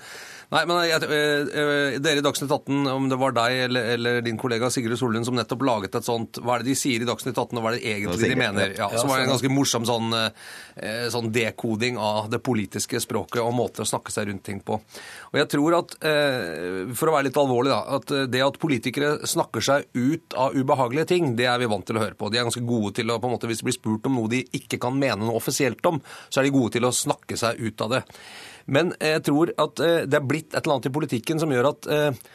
S10: Nei, men jeg, jeg, eh, Dere i Dagsnytt 18, om det var deg eller, eller din kollega Sigrid Sollund som nettopp laget et sånt Hva er det de sier i Dagsnytt 18, og hva er det egentlig det de mener? Ja, så var det en ganske morsom sånn, eh, sånn dekoding av det politiske språket og måter å snakke seg rundt ting på. Og jeg tror at, eh, for å være litt alvorlig, da, at det at politikere snakker seg ut av ubehagelige ting, det er vi vant til å høre på. De er ganske gode til å, på en måte, Hvis det blir spurt om noe de ikke kan mene noe offisielt om, så er de gode til å snakke seg ut av det. Men jeg tror at eh, det er blitt et eller annet i politikken som gjør at eh,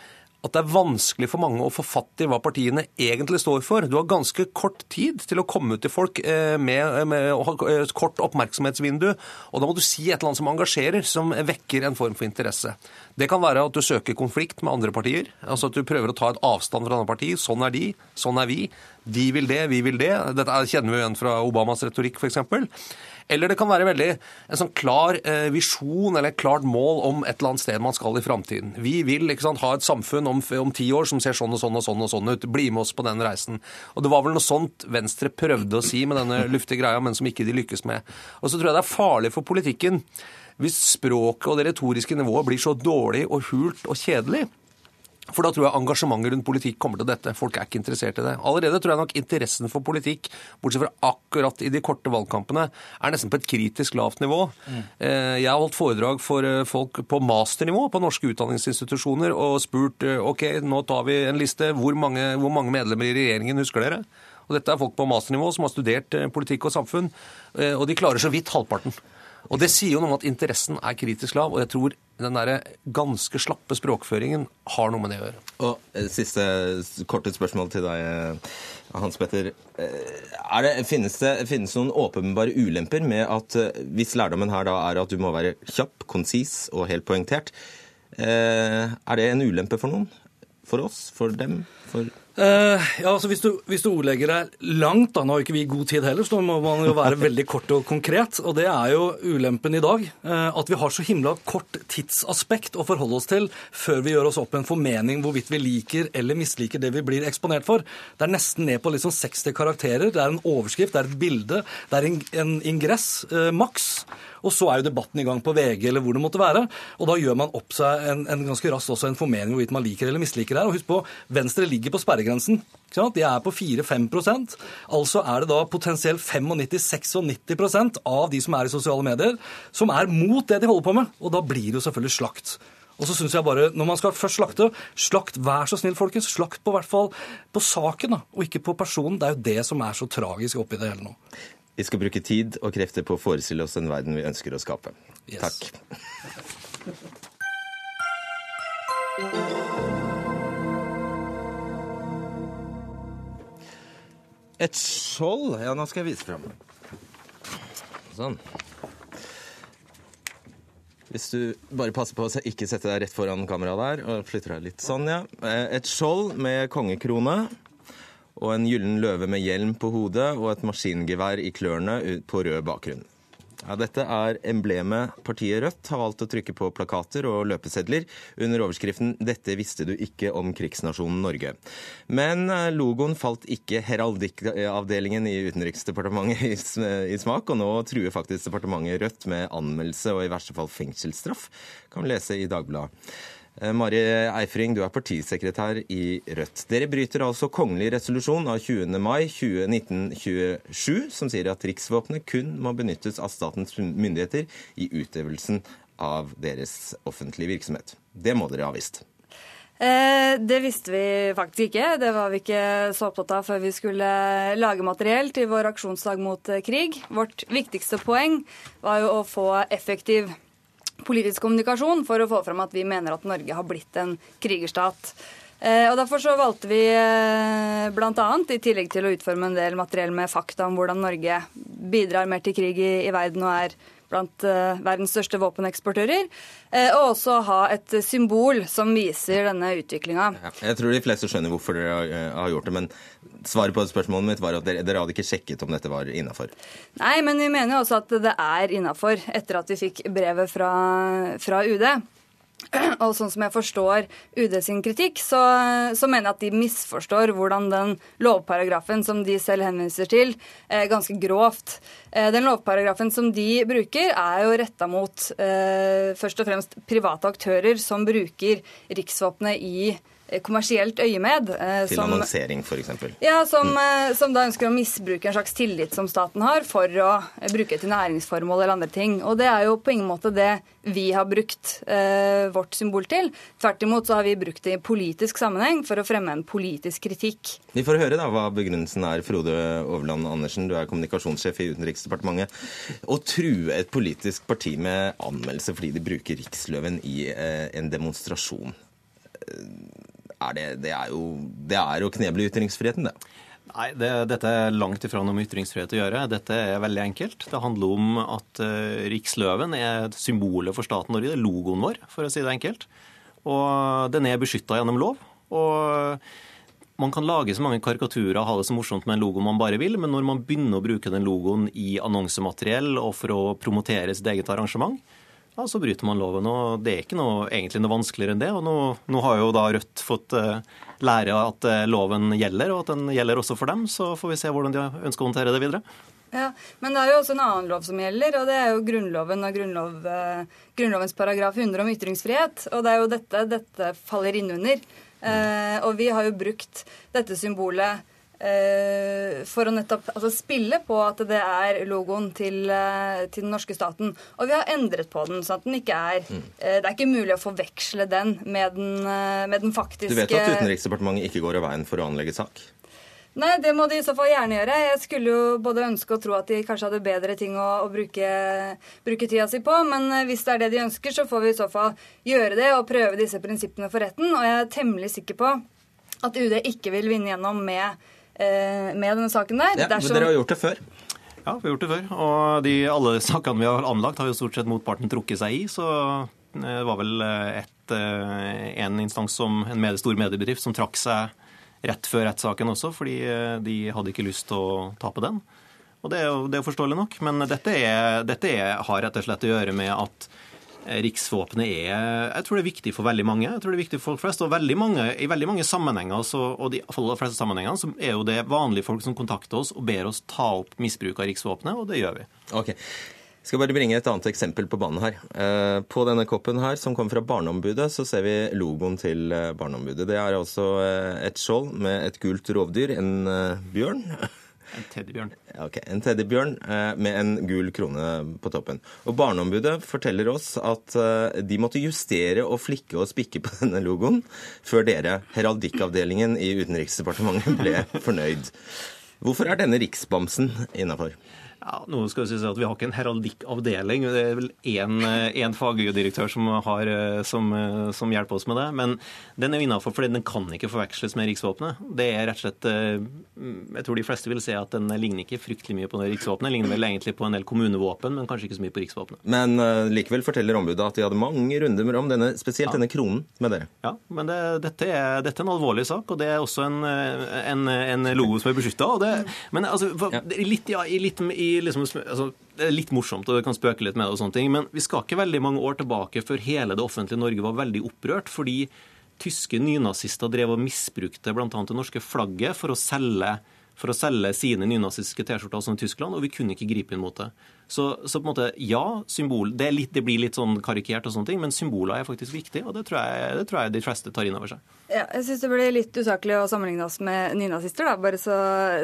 S10: at det er vanskelig for mange å få fatt i hva partiene egentlig står for. Du har ganske kort tid til å komme ut til folk eh, med, med et kort oppmerksomhetsvindu, og da må du si et eller annet som engasjerer, som vekker en form for interesse. Det kan være at du søker konflikt med andre partier. altså At du prøver å ta et avstand fra andre partier. Sånn er de, sånn er vi. De vil det, vi vil det. Dette kjenner vi igjen fra Obamas retorikk, f.eks. Eller det kan være veldig en sånn klar eh, visjon eller et klart mål om et eller annet sted man skal i framtiden. Vi vil sant, ha et samfunn om, om, ti år som ser sånn og sånn og sånn og sånn ut. Bli med oss på den reisen. Og Det var vel noe sånt Venstre prøvde å si med denne (laughs) luftige greia, men som ikke de lykkes med. Og så tror jeg det er farlig for politikken hvis språket og det retoriske nivået blir så dårlig og hult og kjedelig for da tror jeg engasjementet rundt politikk kommer til dette. Folk er ikke interessert i det. Allerede tror jeg nok interessen for politikk, bortsett fra akkurat i de korte valgkampene, er nesten på et kritisk lavt nivå. Mm. Jeg har holdt foredrag for eh, folk på masternivå på norske utdanningsinstitusjoner og spurt eh, ok, nå tar vi en liste. Hvor mange, hvor mange medlemmer i regjeringen husker dere? Og dette er folk på masternivå som har studert politikk og samfunn, og de klarer så vidt halvparten. Og Det sier jo noe om at interessen er kritisk lav, og jeg tror den der ganske slappe språkføringen har noe med det å gjøre.
S1: Og eh, Siste korte spørsmål til deg, eh, Hans Petter. Eh, det, finnes det finnes noen åpenbare ulemper med at hvis lærdommen her da er at du må være kjapp, konsis og helt poengtert, er det en ulempe for noen? For oss? For dem? For
S11: Uh, ja, altså hvis du, hvis du, ordlegger deg langt, da, nå har ikke vi god tid heller, så må man jo være (laughs) veldig kort og konkret. Og det er jo ulempen i dag. Uh, at vi har så himla kort tidsaspekt å forholde oss til før vi gjør oss opp en formening hvorvidt vi liker eller misliker det vi blir eksponert for. Det er nesten ned på liksom 60 karakterer. Det er en overskrift, det er et bilde, det er en, en ingress, uh, maks. Og så er jo debatten i gang på VG eller hvor det måtte være. Og da gjør man opp seg en, en ganske raskt også en formening hvorvidt man liker eller misliker det her. Og husk på, Venstre ligger på sperregrensen sperregrensen. De er på 4-5 Altså er det da potensielt 95-96% av de som er i sosiale medier, som er mot det de holder på med. Og da blir det jo selvfølgelig slakt. Og så synes jeg bare, Når man skal først slakte, slakt vær så snill, folkens. Slakt på hvert fall på saken, da, og ikke på personen. Det er jo det som er så tragisk oppi det hele nå.
S1: Vi skal bruke tid og krefter på å forestille oss den verden vi ønsker å skape. Yes. Takk. (laughs) Et skjold? Ja, nå skal jeg vise fram. Sånn. Hvis du bare passer på å ikke sette deg rett foran kameraet der, og flytter deg litt sånn, ja. Eh, et skjold med kongekrone og en gyllen løve med hjelm på hodet og et maskingevær i klørne på rød bakgrunn. Ja, dette er emblemet partiet Rødt har valgt å trykke på plakater og løpesedler under overskriften 'Dette visste du ikke om krigsnasjonen Norge'. Men eh, logoen falt ikke heraldikkavdelingen i Utenriksdepartementet i smak, og nå truer faktisk departementet Rødt med anmeldelse og i verste fall fengselsstraff, kan vi lese i Dagbladet. Eh, Mari Eifring, du er partisekretær i Rødt. Dere bryter altså kongelig resolusjon av 20. mai 1927, som sier at riksvåpenet kun må benyttes av statens myndigheter i utøvelsen av deres offentlige virksomhet. Det må dere ha visst.
S12: Eh, det visste vi faktisk ikke. Det var vi ikke så opptatt av før vi skulle lage materiell til vår aksjonsdag mot krig. Vårt viktigste poeng var jo å få effektiv politisk kommunikasjon for å få fram at vi mener at Norge har blitt en krigerstat. Eh, og Derfor så valgte vi eh, bl.a. i tillegg til å utforme en del materiell med fakta om hvordan Norge bidrar mer til krig i, i verden og er blant uh, verdens største våpeneksportører. Uh, og også ha et symbol som viser denne utviklinga.
S1: Ja, jeg tror de fleste skjønner hvorfor dere har, har gjort det, men svaret på spørsmålet mitt var at dere, dere hadde ikke sjekket om dette var innafor?
S12: Nei, men vi mener jo også at det er innafor, etter at vi fikk brevet fra, fra UD. Og sånn som jeg forstår UD sin kritikk, så, så, mener jeg at de misforstår hvordan den lovparagrafen som de selv henviser til, eh, ganske grovt. Eh, den lovparagrafen som de bruker, er jo retta mot eh, først og fremst private aktører som bruker riksvåpenet i kommersielt øyemed.
S1: Eh, til som, annonsering, f.eks.?
S12: Ja, som, mm. som, da ønsker å misbruke en slags tillit som staten har, for å bruke til næringsformål eller andre ting. Og det er jo på ingen måte det vi har brukt eh, vårt symbol til. Tvert imot så har vi brukt det i politisk sammenheng for å fremme en politisk kritikk.
S1: Vi får høre da hva begrunnelsen er. Frode Overland Andersen, du er kommunikasjonssjef i Utenriksdepartementet. Å true et politisk parti med anmeldelse fordi de bruker riksløven i eh, en demonstrasjon er det, det, er jo, det er å kneble ytringsfriheten, det.
S13: Nei, det, Dette er langt ifra noe med ytringsfrihet å gjøre. Dette er veldig enkelt. Det handler om at uh, riksløven er symbolet for staten Norge. Det er logoen vår, for å si det enkelt. Og den er beskytta gjennom lov. Og man kan lage så mange karikaturer og ha det så morsomt med en logo man bare vil, men når man begynner å bruke den logoen i annonsemateriell og for å promotere sitt eget arrangement, ja, så bryter man loven. og Det er ikke noe, egentlig noe vanskeligere enn det. og Nå, nå har jo da Rødt fått uh, lære at uh, loven gjelder, og at den gjelder også for dem. Så får vi se hvordan de ønsker å håndtere det videre.
S12: Ja, Men det er jo også en annen lov som gjelder, og det er jo Grunnloven og grunnlov, uh, Grunnlovens paragraf 100 om ytringsfrihet. Og det er jo dette dette faller innunder. Eh, og vi har jo brukt dette symbolet Eh, for å nettopp altså spille på at det er logoen til, eh, til, den norske staten. Og vi har endret på den, sånn at den ikke er mm. Eh, det er ikke mulig å forveksle den med den, med den faktiske
S1: Du vet at Utenriksdepartementet ikke går av veien for å anlegge sak?
S12: Nei, det må de i så fall gjerne gjøre. Jeg skulle jo både ønske og tro at de kanskje hadde bedre ting å, å bruke, bruke, tida si på, men hvis det er det de ønsker, så får vi i så fall gjøre det og prøve disse prinsippene for retten. Og jeg er temmelig sikker på at UD ikke vil vinne gjennom med Eh, med denne saken der.
S1: Ja, Dersom... Dere har gjort det før?
S13: Ja, vi har gjort det før. Og de, alle sakene vi har anlagt, har jo stort sett motparten trukket seg i. Så eh, det var vel eh, et, en instans som en med, stor mediebedrift som trakk seg rett før rettssaken også, fordi de hadde ikke lyst til å tape den. Og det er jo, det er forståelig nok. Men dette, er, dette er, har rett og slett å gjøre med at Eh, riksvåpenet er jeg tror det er viktig for veldig mange. jeg tror det er viktig for folk flest, og veldig mange, I veldig mange sammenhenger så, og de aller fleste sammenhengene så er jo det vanlige folk som kontakter oss og ber oss ta opp misbruk av riksvåpenet, og det gjør vi.
S1: Ok. Jeg skal bare bringe et annet eksempel på banen her. Eh, på denne koppen her, som kommer fra Barneombudet, så ser vi logoen til eh, Barneombudet. Det er altså et skjold med et gult rovdyr, en bjørn.
S13: En teddybjørn.
S1: Ok, En teddybjørn eh, med en gul krone på toppen. Og Barneombudet forteller oss at eh, de måtte justere og flikke og spikke på (laughs) denne logoen før dere, heraldikkavdelingen i Utenriksdepartementet, ble fornøyd. Hvorfor er denne riksbamsen innafor?
S13: Ja, nå skal jeg si at Vi har ikke en heraldikkavdeling. Det er vel én fagdirektør som, har, som, som, hjelper oss med det. Men den er innafor, for den kan ikke forveksles med riksvåpenet. Det er rett og slett, eh, Jeg tror de fleste vil se at den ligner ikke fryktelig mye på riksvåpenet. Den ligner vel egentlig på en del kommunevåpen, men kanskje ikke så mye på riksvåpenet.
S1: Men uh, likevel forteller ombudet at de hadde mange runder om denne, spesielt ja. denne kronen med dere.
S13: Ja, men det, dette, er, dette, er, en alvorlig sak, og det er også en, en, en logo som er beskytta. Men altså, litt, ja, litt i liksom, altså, Det er litt morsomt, og vi kan spøke litt med det, og sånne ting, men vi skal ikke veldig mange år tilbake før hele det offentlige Norge var veldig opprørt. fordi tyske nynazister drev og misbrukte bl.a. det norske flagget for å selge for å selge sine nynazistiske T-skjorter som i Tyskland, og vi kunne ikke gripe inn mot det. Så, så, på en måte, ja, symbol, det, litt, det, blir litt sånn karikert, og sånne ting, men symboler er faktisk viktig, og det tror jeg, det tror jeg de fleste tar inn over seg.
S12: Ja, jeg syns det blir litt usaklig å sammenligne oss med nynazister, da, bare så,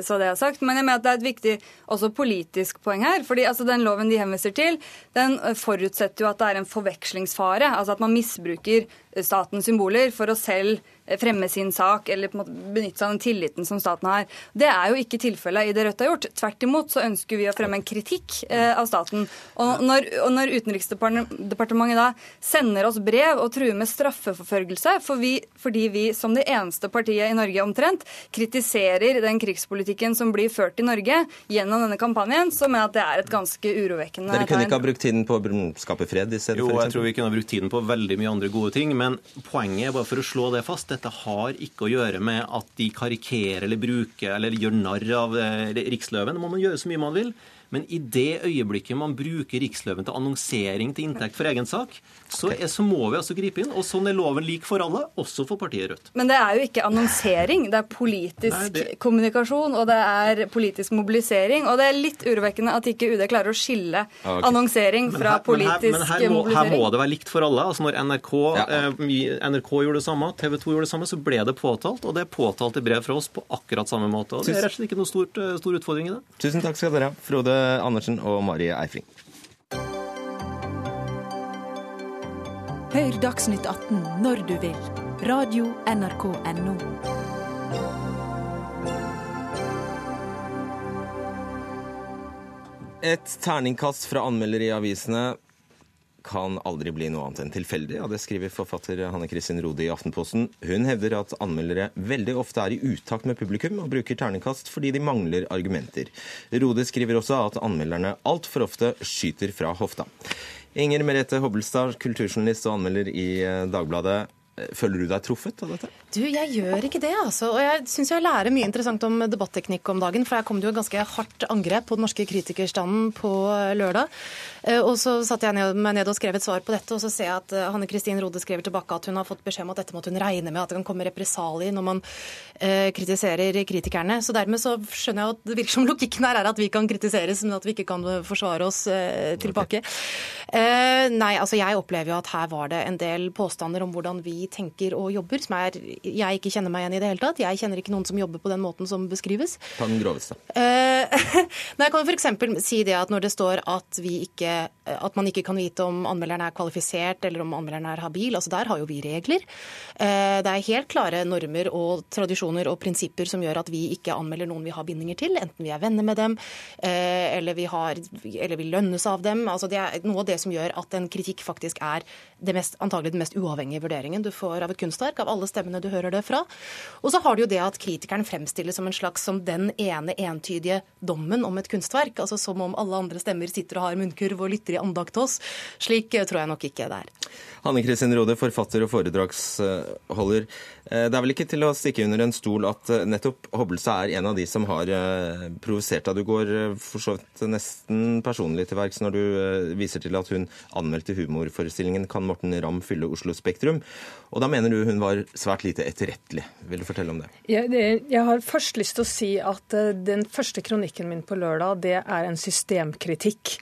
S12: så, det er sagt. Men jeg mener at det er et viktig også politisk poeng her. fordi altså, Den loven de henviser til, den forutsetter jo at det er en forvekslingsfare. Altså at man misbruker statens symboler for å selv fremme sin sak eller på en måte benytte seg av den tilliten som staten har. Det er jo ikke tilfellet i det Rødt har gjort. Tvert imot så ønsker vi å fremme en kritikk eh, av staten. Og når, og når Utenriksdepartementet da sender oss brev og truer med straffeforfølgelse for vi, fordi vi som det eneste partiet i Norge omtrent kritiserer den krigspolitikken som blir ført i Norge gjennom denne kampanjen, så mener jeg at det er et ganske urovekkende
S1: tegn. Dere kunne ikke ha brukt tiden på å skape fred i stedet
S13: jo, for? Jeg tror vi kunne ha brukt tiden på veldig mye andre gode ting, men poenget er bare for å slå det fast. Dette har ikke å gjøre med at de karikerer eller bruker eller gjør narr av eh, riksløven. Det må man gjøre så mye man vil. Men i det øyeblikket man bruker riksløven til annonsering til inntekt for egen sak, så, er, så, må vi altså gripe inn. Og sånn er loven lik for alle, også for partiet Rødt.
S12: Men det er jo ikke annonsering, det er politisk Nei, det... kommunikasjon, og det er politisk mobilisering. Og det er litt urovekkende at ikke UD klarer å skille okay. annonsering fra her, politisk men her, men her, må,
S13: mobilisering. Her må det være likt for alle. Altså Når NRK, ja. eh, NRK gjorde det samme, TV 2 gjorde det samme, så ble det påtalt. Og det er påtalt i brev fra oss på akkurat samme måte. Og det er rett og slett ikke noe stort, eh, stor utfordring i det.
S1: Tusen takk skal dere ha, Frode Andersen og Marie Eifring.
S6: Hør Dagsnytt 18 når du vil. Radio NRK Radio.nrk.no.
S1: Et terningkast fra anmelder i avisene. Kan aldri bli noe annet enn tilfeldig. Ja, det skriver forfatter Hanne Kristin Rode i Aftenposten. Hun hevder at anmeldere veldig ofte er i utakt med publikum og bruker terningkast fordi de mangler argumenter. Rode skriver også at anmelderne altfor ofte skyter fra hofta. Inger Merete Hobbelstad, kulturjournalist og anmelder i eh, Dagbladet. Føler du deg truffet av dette?
S14: Du, jeg gjør ikke det, altså. Og jeg syns jeg lærer mye interessant om debatteknikk om dagen. For her kom det jo ganske hardt angrep på den norske kritikerstanden på lørdag. Eh, og så satte jeg meg ned og skrev et svar på dette, og så ser jeg at eh, Hanne Kristin Rode skriver tilbake at hun har fått beskjed om at dette måtte hun regne med, at det kan komme represalier når man eh, kritiserer kritikerne. Så dermed så skjønner jeg at det virker som logikken her er at vi kan kritiseres, men at vi ikke kan forsvare oss eh, tilbake. Okay. Eh, nei, altså jeg opplever jo at her var det en del påstander om hvordan vi tenker og jobber, som er jeg ikke kjenner meg igjen i det hele tatt. Jeg kjenner ikke noen som jobber på den måten som beskrives.
S1: Ta den groveste.
S14: Eh, (laughs) jeg kan f.eks. si det at når det står at, ikke, at, man ikke kan vite om anmelderen er kvalifisert eller om anmelderen er habil, altså der har jo vi regler. Eh, det er helt klare normer og tradisjoner og prinsipper som gjør at vi ikke anmelder noen vi har bindinger til, enten vi er venner med dem eh, eller vi, har, eller vi lønnes av dem. Altså det er noe av det som gjør at en kritikk faktisk er det mest, antagelig den mest uavhengige vurderingen du får av et kunstverk, av alle stemmene du hører det fra. Og så har du jo det at kritikeren fremstilles som en slags som den ene entydige dommen om et kunstverk. Altså som om alle andre stemmer sitter og har munnkurv og lytter i andakt til oss. Slik eh, tror jeg nok ikke det er.
S1: Hanne Kristin Råde, forfatter og foredragsholder. Eh, det er vel ikke til å stikke under en stol at eh, nettopp Hobbelstad er en av de som har provosert deg. Du går for så vidt nesten personlig til verks når du viser til at hun anmeldte humorforestillingen 'Kan Morten Ramm fylle Oslo Spektrum'? Og da mener du hun var svært lite etterrettelig. Vil du fortelle om det?
S15: Jeg, det, jeg har først lyst til å si at den første kronikken min på lørdag, det er en systemkritikk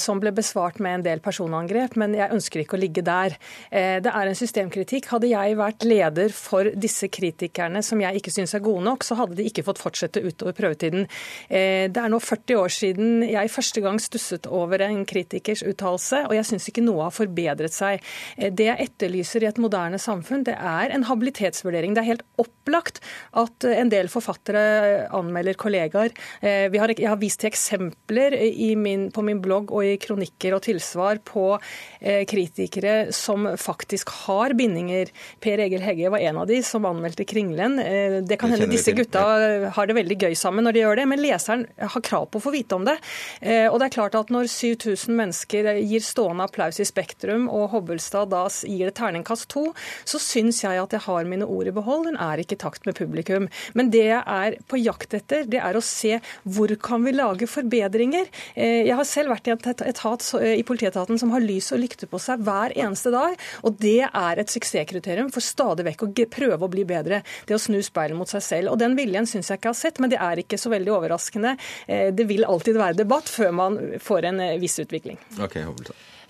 S15: som ble besvart med en del personangrep, men jeg ønsker ikke å ligge der. Det er en systemkritikk. Hadde jeg vært leder for disse kritikerne som jeg ikke syns er gode nok, så hadde de ikke fått fortsette utover prøvetiden. Det er nå 40 år siden jeg første gang stusset over en kritikers uttalelse, og jeg syns ikke noe har forbedret seg. Det jeg etterlyser i et moderne samfunn, det er en habilitetsvurdering. Det er helt opplagt at en del forfattere anmelder kollegaer. Eh, jeg har vist til eksempler på min blogg og i kronikker og tilsvar på eh, kritikere som faktisk har bindinger. Per Egil Hegge var en av de som anmeldte Kringlen. Eh, det kan hende disse gutta har det veldig gøy sammen når de gjør det, men leseren har krav på å få vite om det. Og det er klart at når 7000 mennesker gir stående applaus i Spektrum, og Hobbelstad da gir det terningkast to, så syns jeg at jeg har mine ord i behold. Den er ikke i takt med publikum. Men det jeg er på jakt etter, det er å se hvor kan vi lage forbedringer. Eh, jeg har selv vært i en etat i politietaten som har lys og lykte på seg hver eneste dag. Og det er et suksesskriterium for stadig vekk å prøve å bli bedre. Det å snu speilet mot seg selv. Og den viljen syns jeg ikke har sett, men det er ikke så veldig overraskende. Eh, det vil alltid være debatt før man får en eh, viss utvikling.
S1: Okay,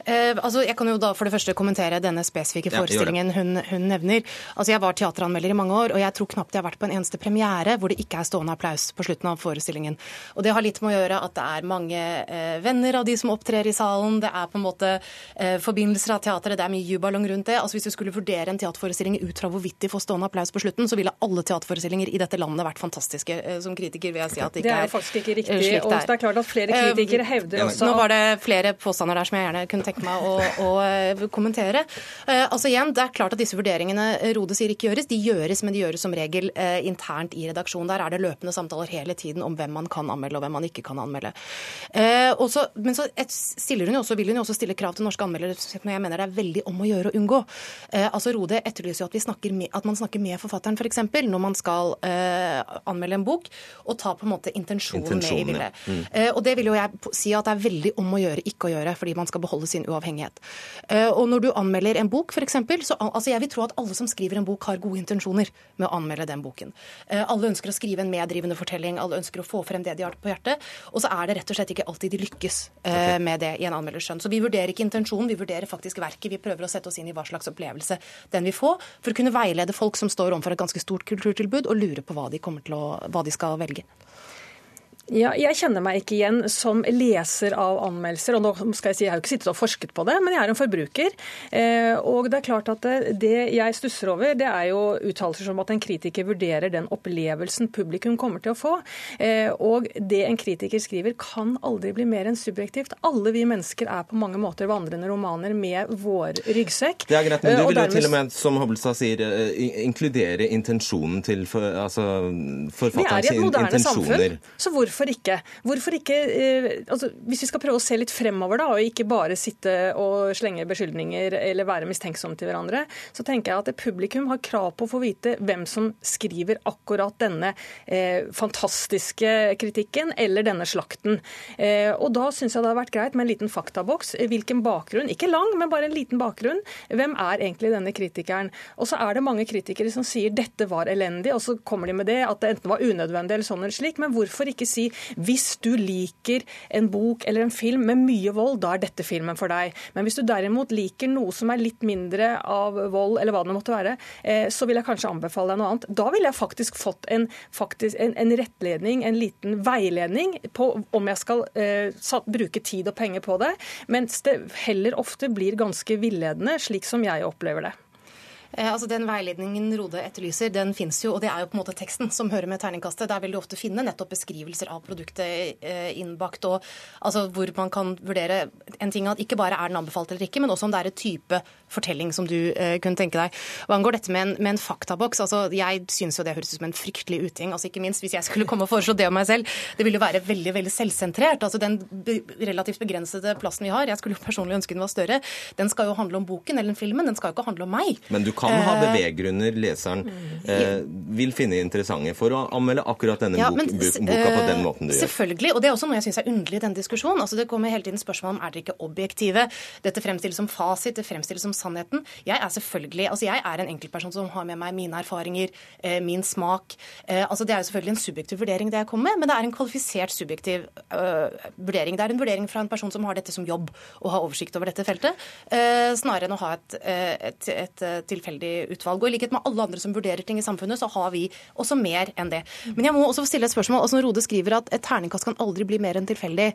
S14: Eh, altså, jeg kan jo da for det første kommentere denne spesifikke forestillingen hun, hun, nevner. Altså, Jeg var teateranmelder i mange år, og jeg tror knapt jeg har vært på en eneste premiere hvor det ikke er stående applaus på slutten av forestillingen. Og Det har litt med å gjøre at det er mange eh, venner av de som opptrer i salen. Det er på en måte eh, forbindelser av teateret, det er mye jubalong rundt det. Altså Hvis du skulle vurdere en teaterforestilling ut fra hvorvidt de får stående applaus på slutten, så ville alle teaterforestillinger i dette landet vært fantastiske. Eh, som kritiker vil jeg si at det ikke
S15: er, det er faktisk ikke riktig. Eh, og det er klart at flere kritikere hevder også
S14: Nå var det flere påstander der som jeg gjerne kunne tenke tenke meg å, å eh, kommentere. Eh, altså igjen, Det er klart at disse vurderingene Rode sier ikke gjøres. De gjøres, men de gjøres som regel eh, internt i redaksjonen. Der er det løpende samtaler hele tiden om hvem man kan anmelde og hvem man ikke kan anmelde. Også, men så stiller hun jo også, vil hun jo også stille krav til norske anmeldere som jeg mener det er veldig om å gjøre å unngå. Altså Rode etterlyser jo at, med, at man snakker med forfatteren f.eks. For når man skal anmelde en bok, og ta på en måte intensjonen med i bildet. Mm. Og det vil jo jeg si at det er veldig om å gjøre ikke å gjøre, fordi man skal beholde sin uavhengighet. Eh, og når du anmelder en bok, f.eks., så altså jeg vil tro at alle som skriver en bok, har gode intensjoner med å anmelde den boken. Eh, alle ønsker å skrive en meddrivende fortelling, alle ønsker å få frem det de har på hjertet. Og så er det rett og slett ikke alltid de lykkes eh, med det i en anmelders skjønn. Så vi vurderer ikke intensjonen, vi vurderer faktisk verket. Vi prøver å sette oss inn i hva slags opplevelse den vil få, for å kunne veilede folk som står overfor et ganske stort kulturtilbud, og lure på hva de, å, hva de skal velge.
S15: Ja, jeg kjenner meg ikke igjen som leser av anmeldelser. og nå skal Jeg si, jeg har jo ikke sittet og forsket på det, men jeg er en forbruker. Eh, og Det er klart at det, det jeg stusser over, det er jo uttalelser som at en kritiker vurderer den opplevelsen publikum kommer til å få. Eh, og det en kritiker skriver, kan aldri bli mer enn subjektivt. Alle vi mennesker er på mange måter vandrende romaner med vår ryggsekk.
S1: Det er greit, men
S15: Eh,
S1: du vil jo
S15: dermed-
S1: til og med, som Hobbelstad sier, eh, inkludere intensjonen til for, altså,
S15: er
S1: forfatterens intensjoner.
S15: samfunn, så hvorfor ikke? Hvorfor ikke eh, altså, hvis vi skal prøve å se litt fremover, da, og ikke bare sitte og slenge beskyldninger eller være mistenksomme til hverandre, så tenker jeg at publikum har krav på å få vite hvem som skriver akkurat denne eh, fantastiske kritikken eller denne slakten. Eh, og da syns jeg det hadde vært greit med en liten faktaboks. Hvilken bakgrunn, ikke lang, men bare en liten bakgrunn. Hvem er egentlig denne kritikeren? Og så er det mange kritikere som sier dette var elendig, og så kommer de med det at det enten var unødvendig eller sånn eller slik. Men hvorfor ikke si hvis du liker en bok eller en film med mye vold, da er dette filmen for deg. Men hvis du derimot liker noe som er litt mindre av vold, eller hva det måtte være, eh, så vil jeg kanskje anbefale deg noe annet. Da ville jeg faktisk fått en, faktisk, en, en rettledning, en liten veiledning på om jeg skal eh, satt, bruke tid og penger på det, mens det heller ofte blir ganske villedende, slik som jeg opplever det.
S14: Eh, altså Den veiledningen Rode etterlyser, den fins jo, og det er jo på en måte teksten som hører med terningkastet. Der vil du ofte finne nettopp beskrivelser av produktet eh, innbakt, og altså hvor man kan vurdere en ting at ikke bare er den anbefalt eller ikke, men også om det er et type fortelling som du eh, kunne tenke deg. Hva angår dette med en, med en faktaboks, altså jeg syns jo det høres ut som en fryktelig uting. altså Ikke minst hvis jeg skulle komme og foreslå det om meg selv. Det ville jo være veldig veldig selvsentrert. altså Den relativt begrensede plassen vi har, jeg skulle jo personlig ønske den var større, den skal jo handle om boken eller filmen, den skal jo ikke handle om meg.
S1: Men du kan ha
S14: Eh,
S1: beveggrunner leseren eh, vil finne interessante for å anmelde akkurat denne
S14: Ja,
S1: bok,
S14: men,
S1: bok, boka på den
S14: eh,
S1: måten du gjør.
S14: Selvfølgelig, og det er også noe jeg syns er underlig i denne diskusjonen. Altså, det kommer hele tiden spørsmål om er dere ikke objektive. Dette fremstilles som fasit, det fremstilles som sannheten. Jeg er selvfølgelig, altså jeg er en enkeltperson som har med meg mine erfaringer, eh, min smak. Eh, altså Det er jo selvfølgelig en subjektiv vurdering det jeg kommer med, men det er en kvalifisert subjektiv øh, vurdering. Det er en vurdering fra en person som har dette som jobb og har oversikt over dette feltet, eh, snarere enn å ha et, et, et, et, eh, tilfeldig utvalg. Og i likhet med alle andre som vurderer ting i samfunnet, så har vi også mer enn det. Men jeg må også få stille et spørsmål. Altså Rode skriver at et terningkast kan aldri bli mer enn tilfeldig.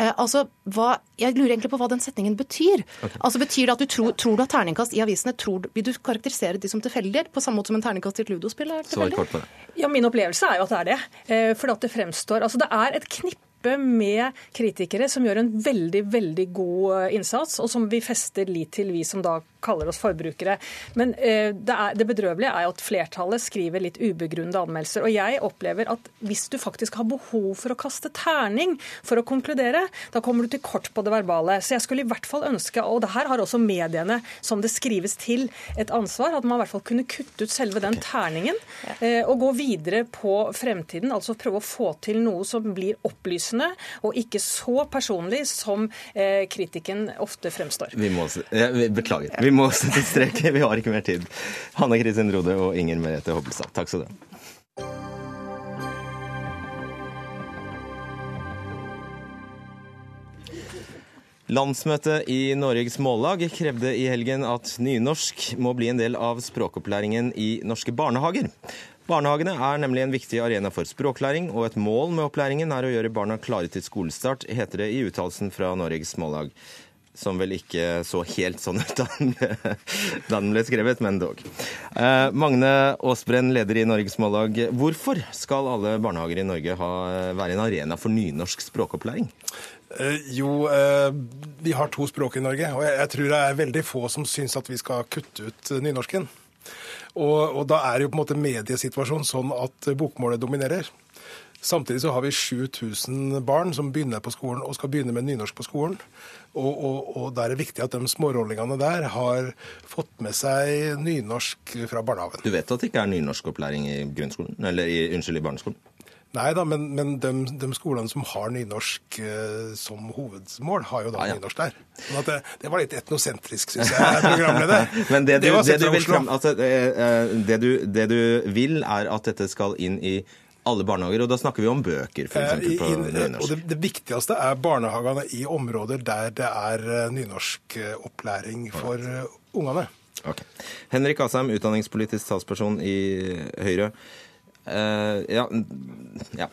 S14: Eh, altså, hva, jeg lurer egentlig på hva den setningen betyr. Altså Betyr det at du tror, tror du at terningkast i avisene tror, Vil du karakterisere de som tilfeldige, på samme måte som en terningkast i et ludospill er tilfeldig?
S15: Ja, Min opplevelse er jo at det er det. Eh, For at det fremstår Altså det er et knippe med kritikere som gjør en veldig veldig god eh, innsats, og som vi fester lit til, vi som da kaller oss forbrukere. Men eh, det, er, det bedrøvelige er jo at flertallet skriver litt ubegrunnede anmeldelser. Og jeg opplever at hvis du faktisk har behov for å kaste terning for å konkludere, da kommer du til kort på det verbale. Så jeg skulle i hvert fall ønske, og det her har også mediene, som det skrives til, et ansvar, at man i hvert fall kunne kutte ut selve den terningen eh, og gå videre på fremtiden. Altså prøve å få til noe som blir opplysende og ikke så personlig som eh, kritikken ofte fremstår.
S1: Vi må, beklager. vi-. Vi må sette strek. Vi har ikke mer tid. Hanne Kristin Rode og Inger Merete Hobbelstad, takk skal du ha. Landsmøtet i Norges Mållag krevde i helgen at nynorsk må bli en del av språkopplæringen i norske barnehager. Barnehagene er nemlig en viktig arena for språklæring, og et mål med opplæringen er å gjøre barna klare til skolestart, heter det i uttalelsen fra Norges Mållag. Som vel ikke så helt sånn ut da den ble, skrevet, men dog. Eh, Magne Aasbrenn, leder i Norges Mållag. Hvorfor skal alle barnehager i Norge ha, være en arena for nynorsk språkopplæring?
S16: Eh, jo, eh, vi har to språk i Norge, og jeg, jeg tror det er veldig få som syns at vi skal kutte ut nynorsken. Og, og da er jo på en måte mediesituasjonen sånn at bokmålet dominerer. Samtidig så har vi 7000 barn som begynner på skolen og skal begynne med nynorsk på skolen. Og, og, og da er det viktig at de smårollingene der har fått med seg nynorsk fra barnehagen.
S1: Du vet at det ikke er nynorskopplæring i grunnskolen? Eller i, unnskyld, i barneskolen?
S16: Nei da, men, men de, de skolene som har nynorsk eh, som hovedmål, har jo da
S1: Ah, ja.
S16: nynorsk der. Sånn at det, det var litt etnosentrisk, syns jeg, programleder. (laughs)
S1: Men det du, det, du vil altså, eh, eh, det, du, det du vil, er at dette skal inn i alle barnehager, og da snakker vi om bøker, f.eks. på
S16: inn- og
S1: nynorsk.
S16: det, det viktigste er barnehagene i områder der det er eh, nynorskopplæring for right. ungene.
S1: Ok. Henrik Asheim, utdanningspolitisk talsperson i Høyre. Uh, ja, ja.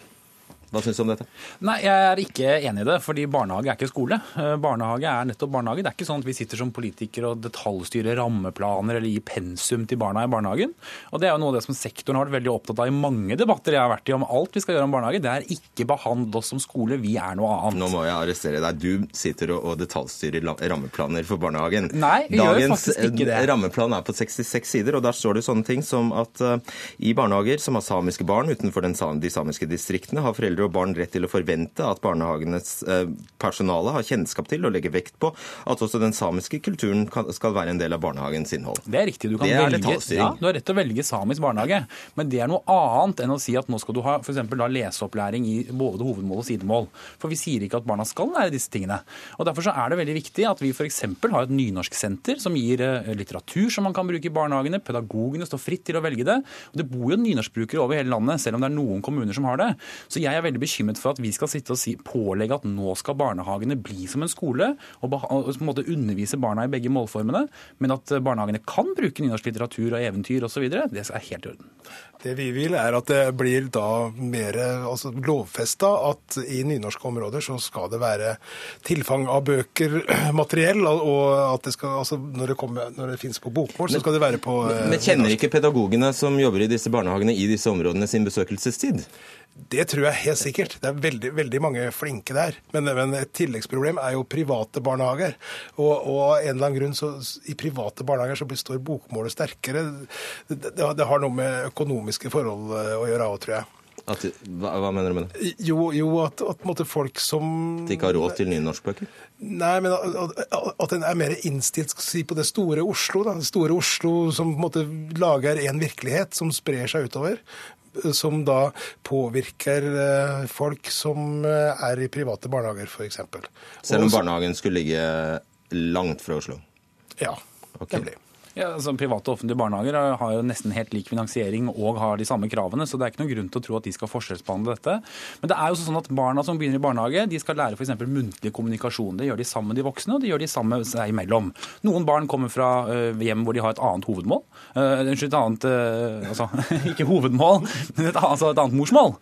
S1: Hva syns du om dette?
S17: Nei, Jeg er ikke enig i det, fordi barnehage er ikke skole. Eh, barnehage er nettopp barnehage. Det er ikke sånn at vi sitter som politikere og detaljstyrer rammeplaner eller gir pensum til barna i barnehagen. Og Det er jo noe av det som sektoren har vært veldig opptatt av i mange debatter jeg har vært i om alt vi skal gjøre om barnehage. Det er ikke behandle oss som skole, vi er noe annet.
S1: Nå må jeg arrestere deg. Du sitter og detaljstyrer rammeplaner for barnehagen.
S17: Nei, vi Dagens gjør faktisk ikke det.
S1: Dagens rammeplan er på 66 sider, og der står det sånne ting som at uh, i barnehager som har samiske barn utenfor den, de samiske distriktene, har foreldre og barn rett til å forvente at barnehagenes uh, personale har kjennskap til og legger vekt på at også den samiske kulturen skal være en del av barnehagens innhold.
S17: Det er riktig. Du, kan velge, ja, du har rett til å velge samisk barnehage, men det er noe annet enn å si at nå skal du ha for da leseopplæring i både hovedmål og sidemål. For vi sier ikke at barna skal lære disse tingene. Og Derfor så er det veldig viktig at vi f.eks. har et nynorsksenter som gir litteratur som man kan bruke i barnehagene. Pedagogene står fritt til å velge det. Og Det bor jo nynorskbrukere over hele landet, selv om det er noen kommuner som har det. Så jeg er veldig bekymret for at vi skal sitte og si, pålegge at nå skal barnehagene bli som en skole, og på en måte undervise barna i begge målformene, men at barnehagene kan bruke nynorsk litteratur og eventyr osv., det er helt i orden.
S16: Det vi vil, er at det blir da mer altså lovfesta at i nynorske områder så skal det være tilfang av bøker, (clears throat) materiell, og at det skal, altså når det, kommer, når det finnes på bokmål, så skal det være på
S1: Men kjenner ikke pedagogene som jobber i disse barnehagene i disse områdene sin besøkelsestid?
S16: Det tror jeg helt sikkert. Det er veldig, veldig mange flinke der. Men, men, et tilleggsproblem er jo private barnehager. Og, og en eller annen grunn så i private barnehager så består bokmålet sterkere. Det, det, det har noe med økonomiske forhold eh, å gjøre òg, tror jeg.
S1: At, hva, hva, mener du med det?
S16: Jo, jo at, at måtte, folk som
S1: De ikke har råd til nye norskbøker?
S16: Nei, men at, at en er mer innstilt si, på det store Oslo. Da. Det store Oslo som på en måte lager en virkelighet som sprer seg utover som da påvirker eh, folk som eh, er i private barnehager, f.eks.
S1: Selv om barnehagen skulle ligge langt fra Oslo?
S16: Ja, okay. nemlig.
S17: Ja, altså Private og offentlige barnehager har jo nesten helt lik finansiering og har de samme kravene, så det er ikke noen grunn til å tro at de skal forskjellsbehandle dette. Men det er jo sånn at barna som begynner i barnehage, de skal lære f.eks. muntlig kommunikasjon. Det gjør de sammen de voksne, og de gjør de sammen seg imellom. Noen barn kommer fra uh, hjem hvor de har et annet hovedmål. Uh, unnskyld, et annet uh, Altså, (laughs) ikke hovedmål, men et, altså et annet morsmål.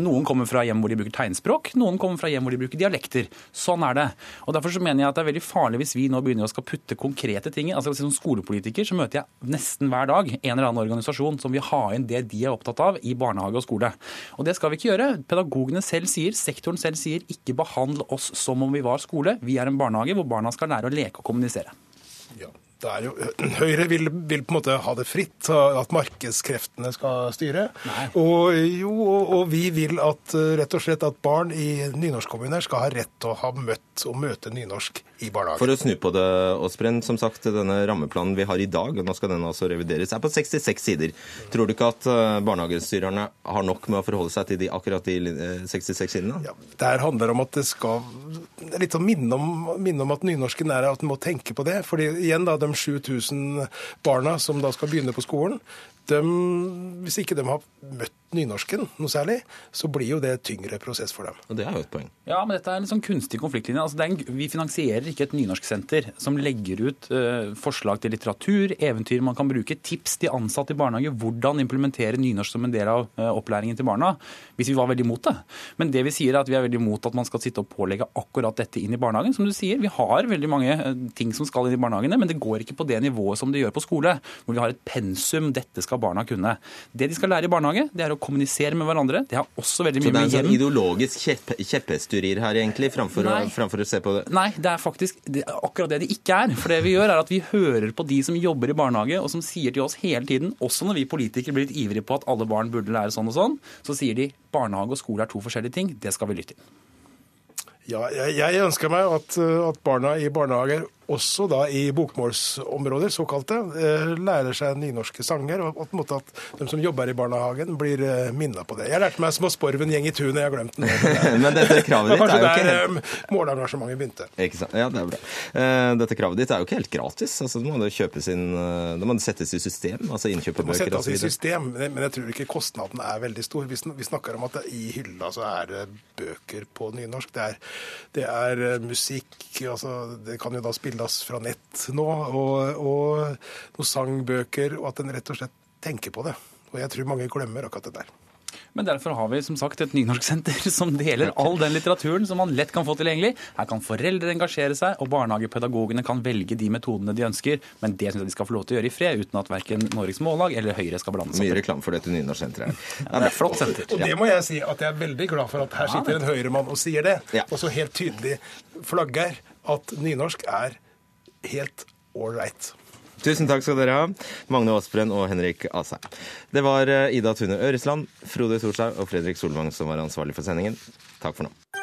S17: noen kommer fra hjem hvor de bruker tegnspråk, noen kommer fra hjem hvor de bruker dialekter. Sånn er det. Og Derfor så mener jeg at det er veldig farlig hvis vi nå begynner å skal putte konkrete ting altså som skolepolitiker så møter jeg nesten hver dag en eller annen organisasjon som vil ha inn det de er opptatt av i barnehage og skole. Og det skal vi ikke gjøre. Pedagogene selv sier, sektoren selv sier, ikke behandle oss som om vi var skole. Vi er en barnehage hvor barna skal lære å leke og kommunisere.
S16: Ja. Jo, (clears throat) Høyre vil, vil, på en måte ha det fritt, at markedskreftene skal styre. Og, jo, og, vi vil at rett og slett at barn i nynorskkommuner skal ha rett til å ha møtt og møte nynorsk i barnehagen.
S1: For å snu på det, Åsbrenn, som sagt, denne rammeplanen vi har i dag, og nå skal den altså revideres, er på 66 sider. Tror du ikke at eh, barnehagestyrerne har nok med å forholde seg til de, akkurat de 66 eh, sidene?
S16: Ja, det handler om at det skal det er litt sånn minne om, minne om at nynorsken er at en må tenke på det. fordi igjen da, de 7000 barna som da skal begynne på skolen, de, hvis ikke de har møtt nynorsken noe særlig, så blir jo det tyngre prosess for dem.
S1: Og Det er jo et poeng.
S17: Ja, men dette er en sånn kunstig konfliktlinje. Altså, en, vi finansierer ikke et nynorsksenter som legger ut uh, forslag til litteratur, eventyr man kan bruke, tips til ansatte i barnehage, hvordan implementere nynorsk som en del av uh, opplæringen til barna, hvis vi var veldig imot det. Men det vi sier er at vi er veldig imot at man skal sitte og pålegge akkurat dette inn i barnehagen. Som du sier, vi har veldig mange uh, ting som skal inn i barnehagene, men det går ikke på det nivået som det gjør på skole, hvor vi har et pensum, dette skal barna kunne. Det de skal lære i barnehage, det er å kommunisere med hverandre. Det har også veldig mye med
S1: hjem Så det er en sånn ideologisk kjepp, her, egentlig, framfor å, framfor å, se på det?
S17: Nei, det er faktisk det er akkurat det det ikke er. For det vi gjør, er at vi hører på de som jobber i barnehage, og som sier til oss hele tiden, også når vi politikere blir litt ivrige på at alle barn burde lære sånn og sånn, så sier de barnehage og skole er to forskjellige ting. Det skal vi lytte til.
S16: Ja, jeg, jeg ønsker meg at, at barna i barnehager også da i bokmålsområder, såkalte, eh, lærer seg nynorske sanger. Og på en måte at de som jobber i barnehagen, blir eh, minna på det. Jeg lærte meg 'Små sporven gjeng i tunet', jeg har glemt den. (laughs)
S1: Men dette kravet ditt er jo ikke
S16: helt... Eh, målengasjementet begynte.
S1: Ikke sant? Ja, det er bra. Dette kravet ditt er jo ikke helt gratis. Altså, det må det kjøpes inn Det må det settes i system, altså innkjøp av bøker
S16: osv. Det må settes i system, men jeg tror ikke kostnaden er veldig stor. Vi snakker om at i hylla så er det bøker på nynorsk. Det er, det er musikk, altså det kan jo da spille spilles fra nett nå, og, og noen sangbøker, og at en rett og slett tenker på det. Og jeg tror mange glemmer akkurat det der.
S17: Men derfor har vi som sagt et nynorsksenter (laughs) som deler all den litteraturen som man lett kan få tilgjengelig. Her kan foreldre engasjere seg, og barnehagepedagogene kan velge de metodene de ønsker. Men det syns jeg de skal få lov til å gjøre i fred, uten at verken Norges Mållag eller Høyre skal blande seg
S1: Mye reklame for dette nynorsksenteret. (laughs)
S17: Ja, det er flott senter.
S16: Og det må jeg si at jeg er veldig glad for at her sitter en høyremann og sier det. Og så helt tydelig flagger at nynorsk er helt ålreit.
S1: Tusen takk skal dere ha, Magne Aasbrenn og Henrik Asheim. Det var eh, Ida Tune Øresland, Frode Thorshaug og Fredrik Solvang som var ansvarlig for sendingen. Takk for nå.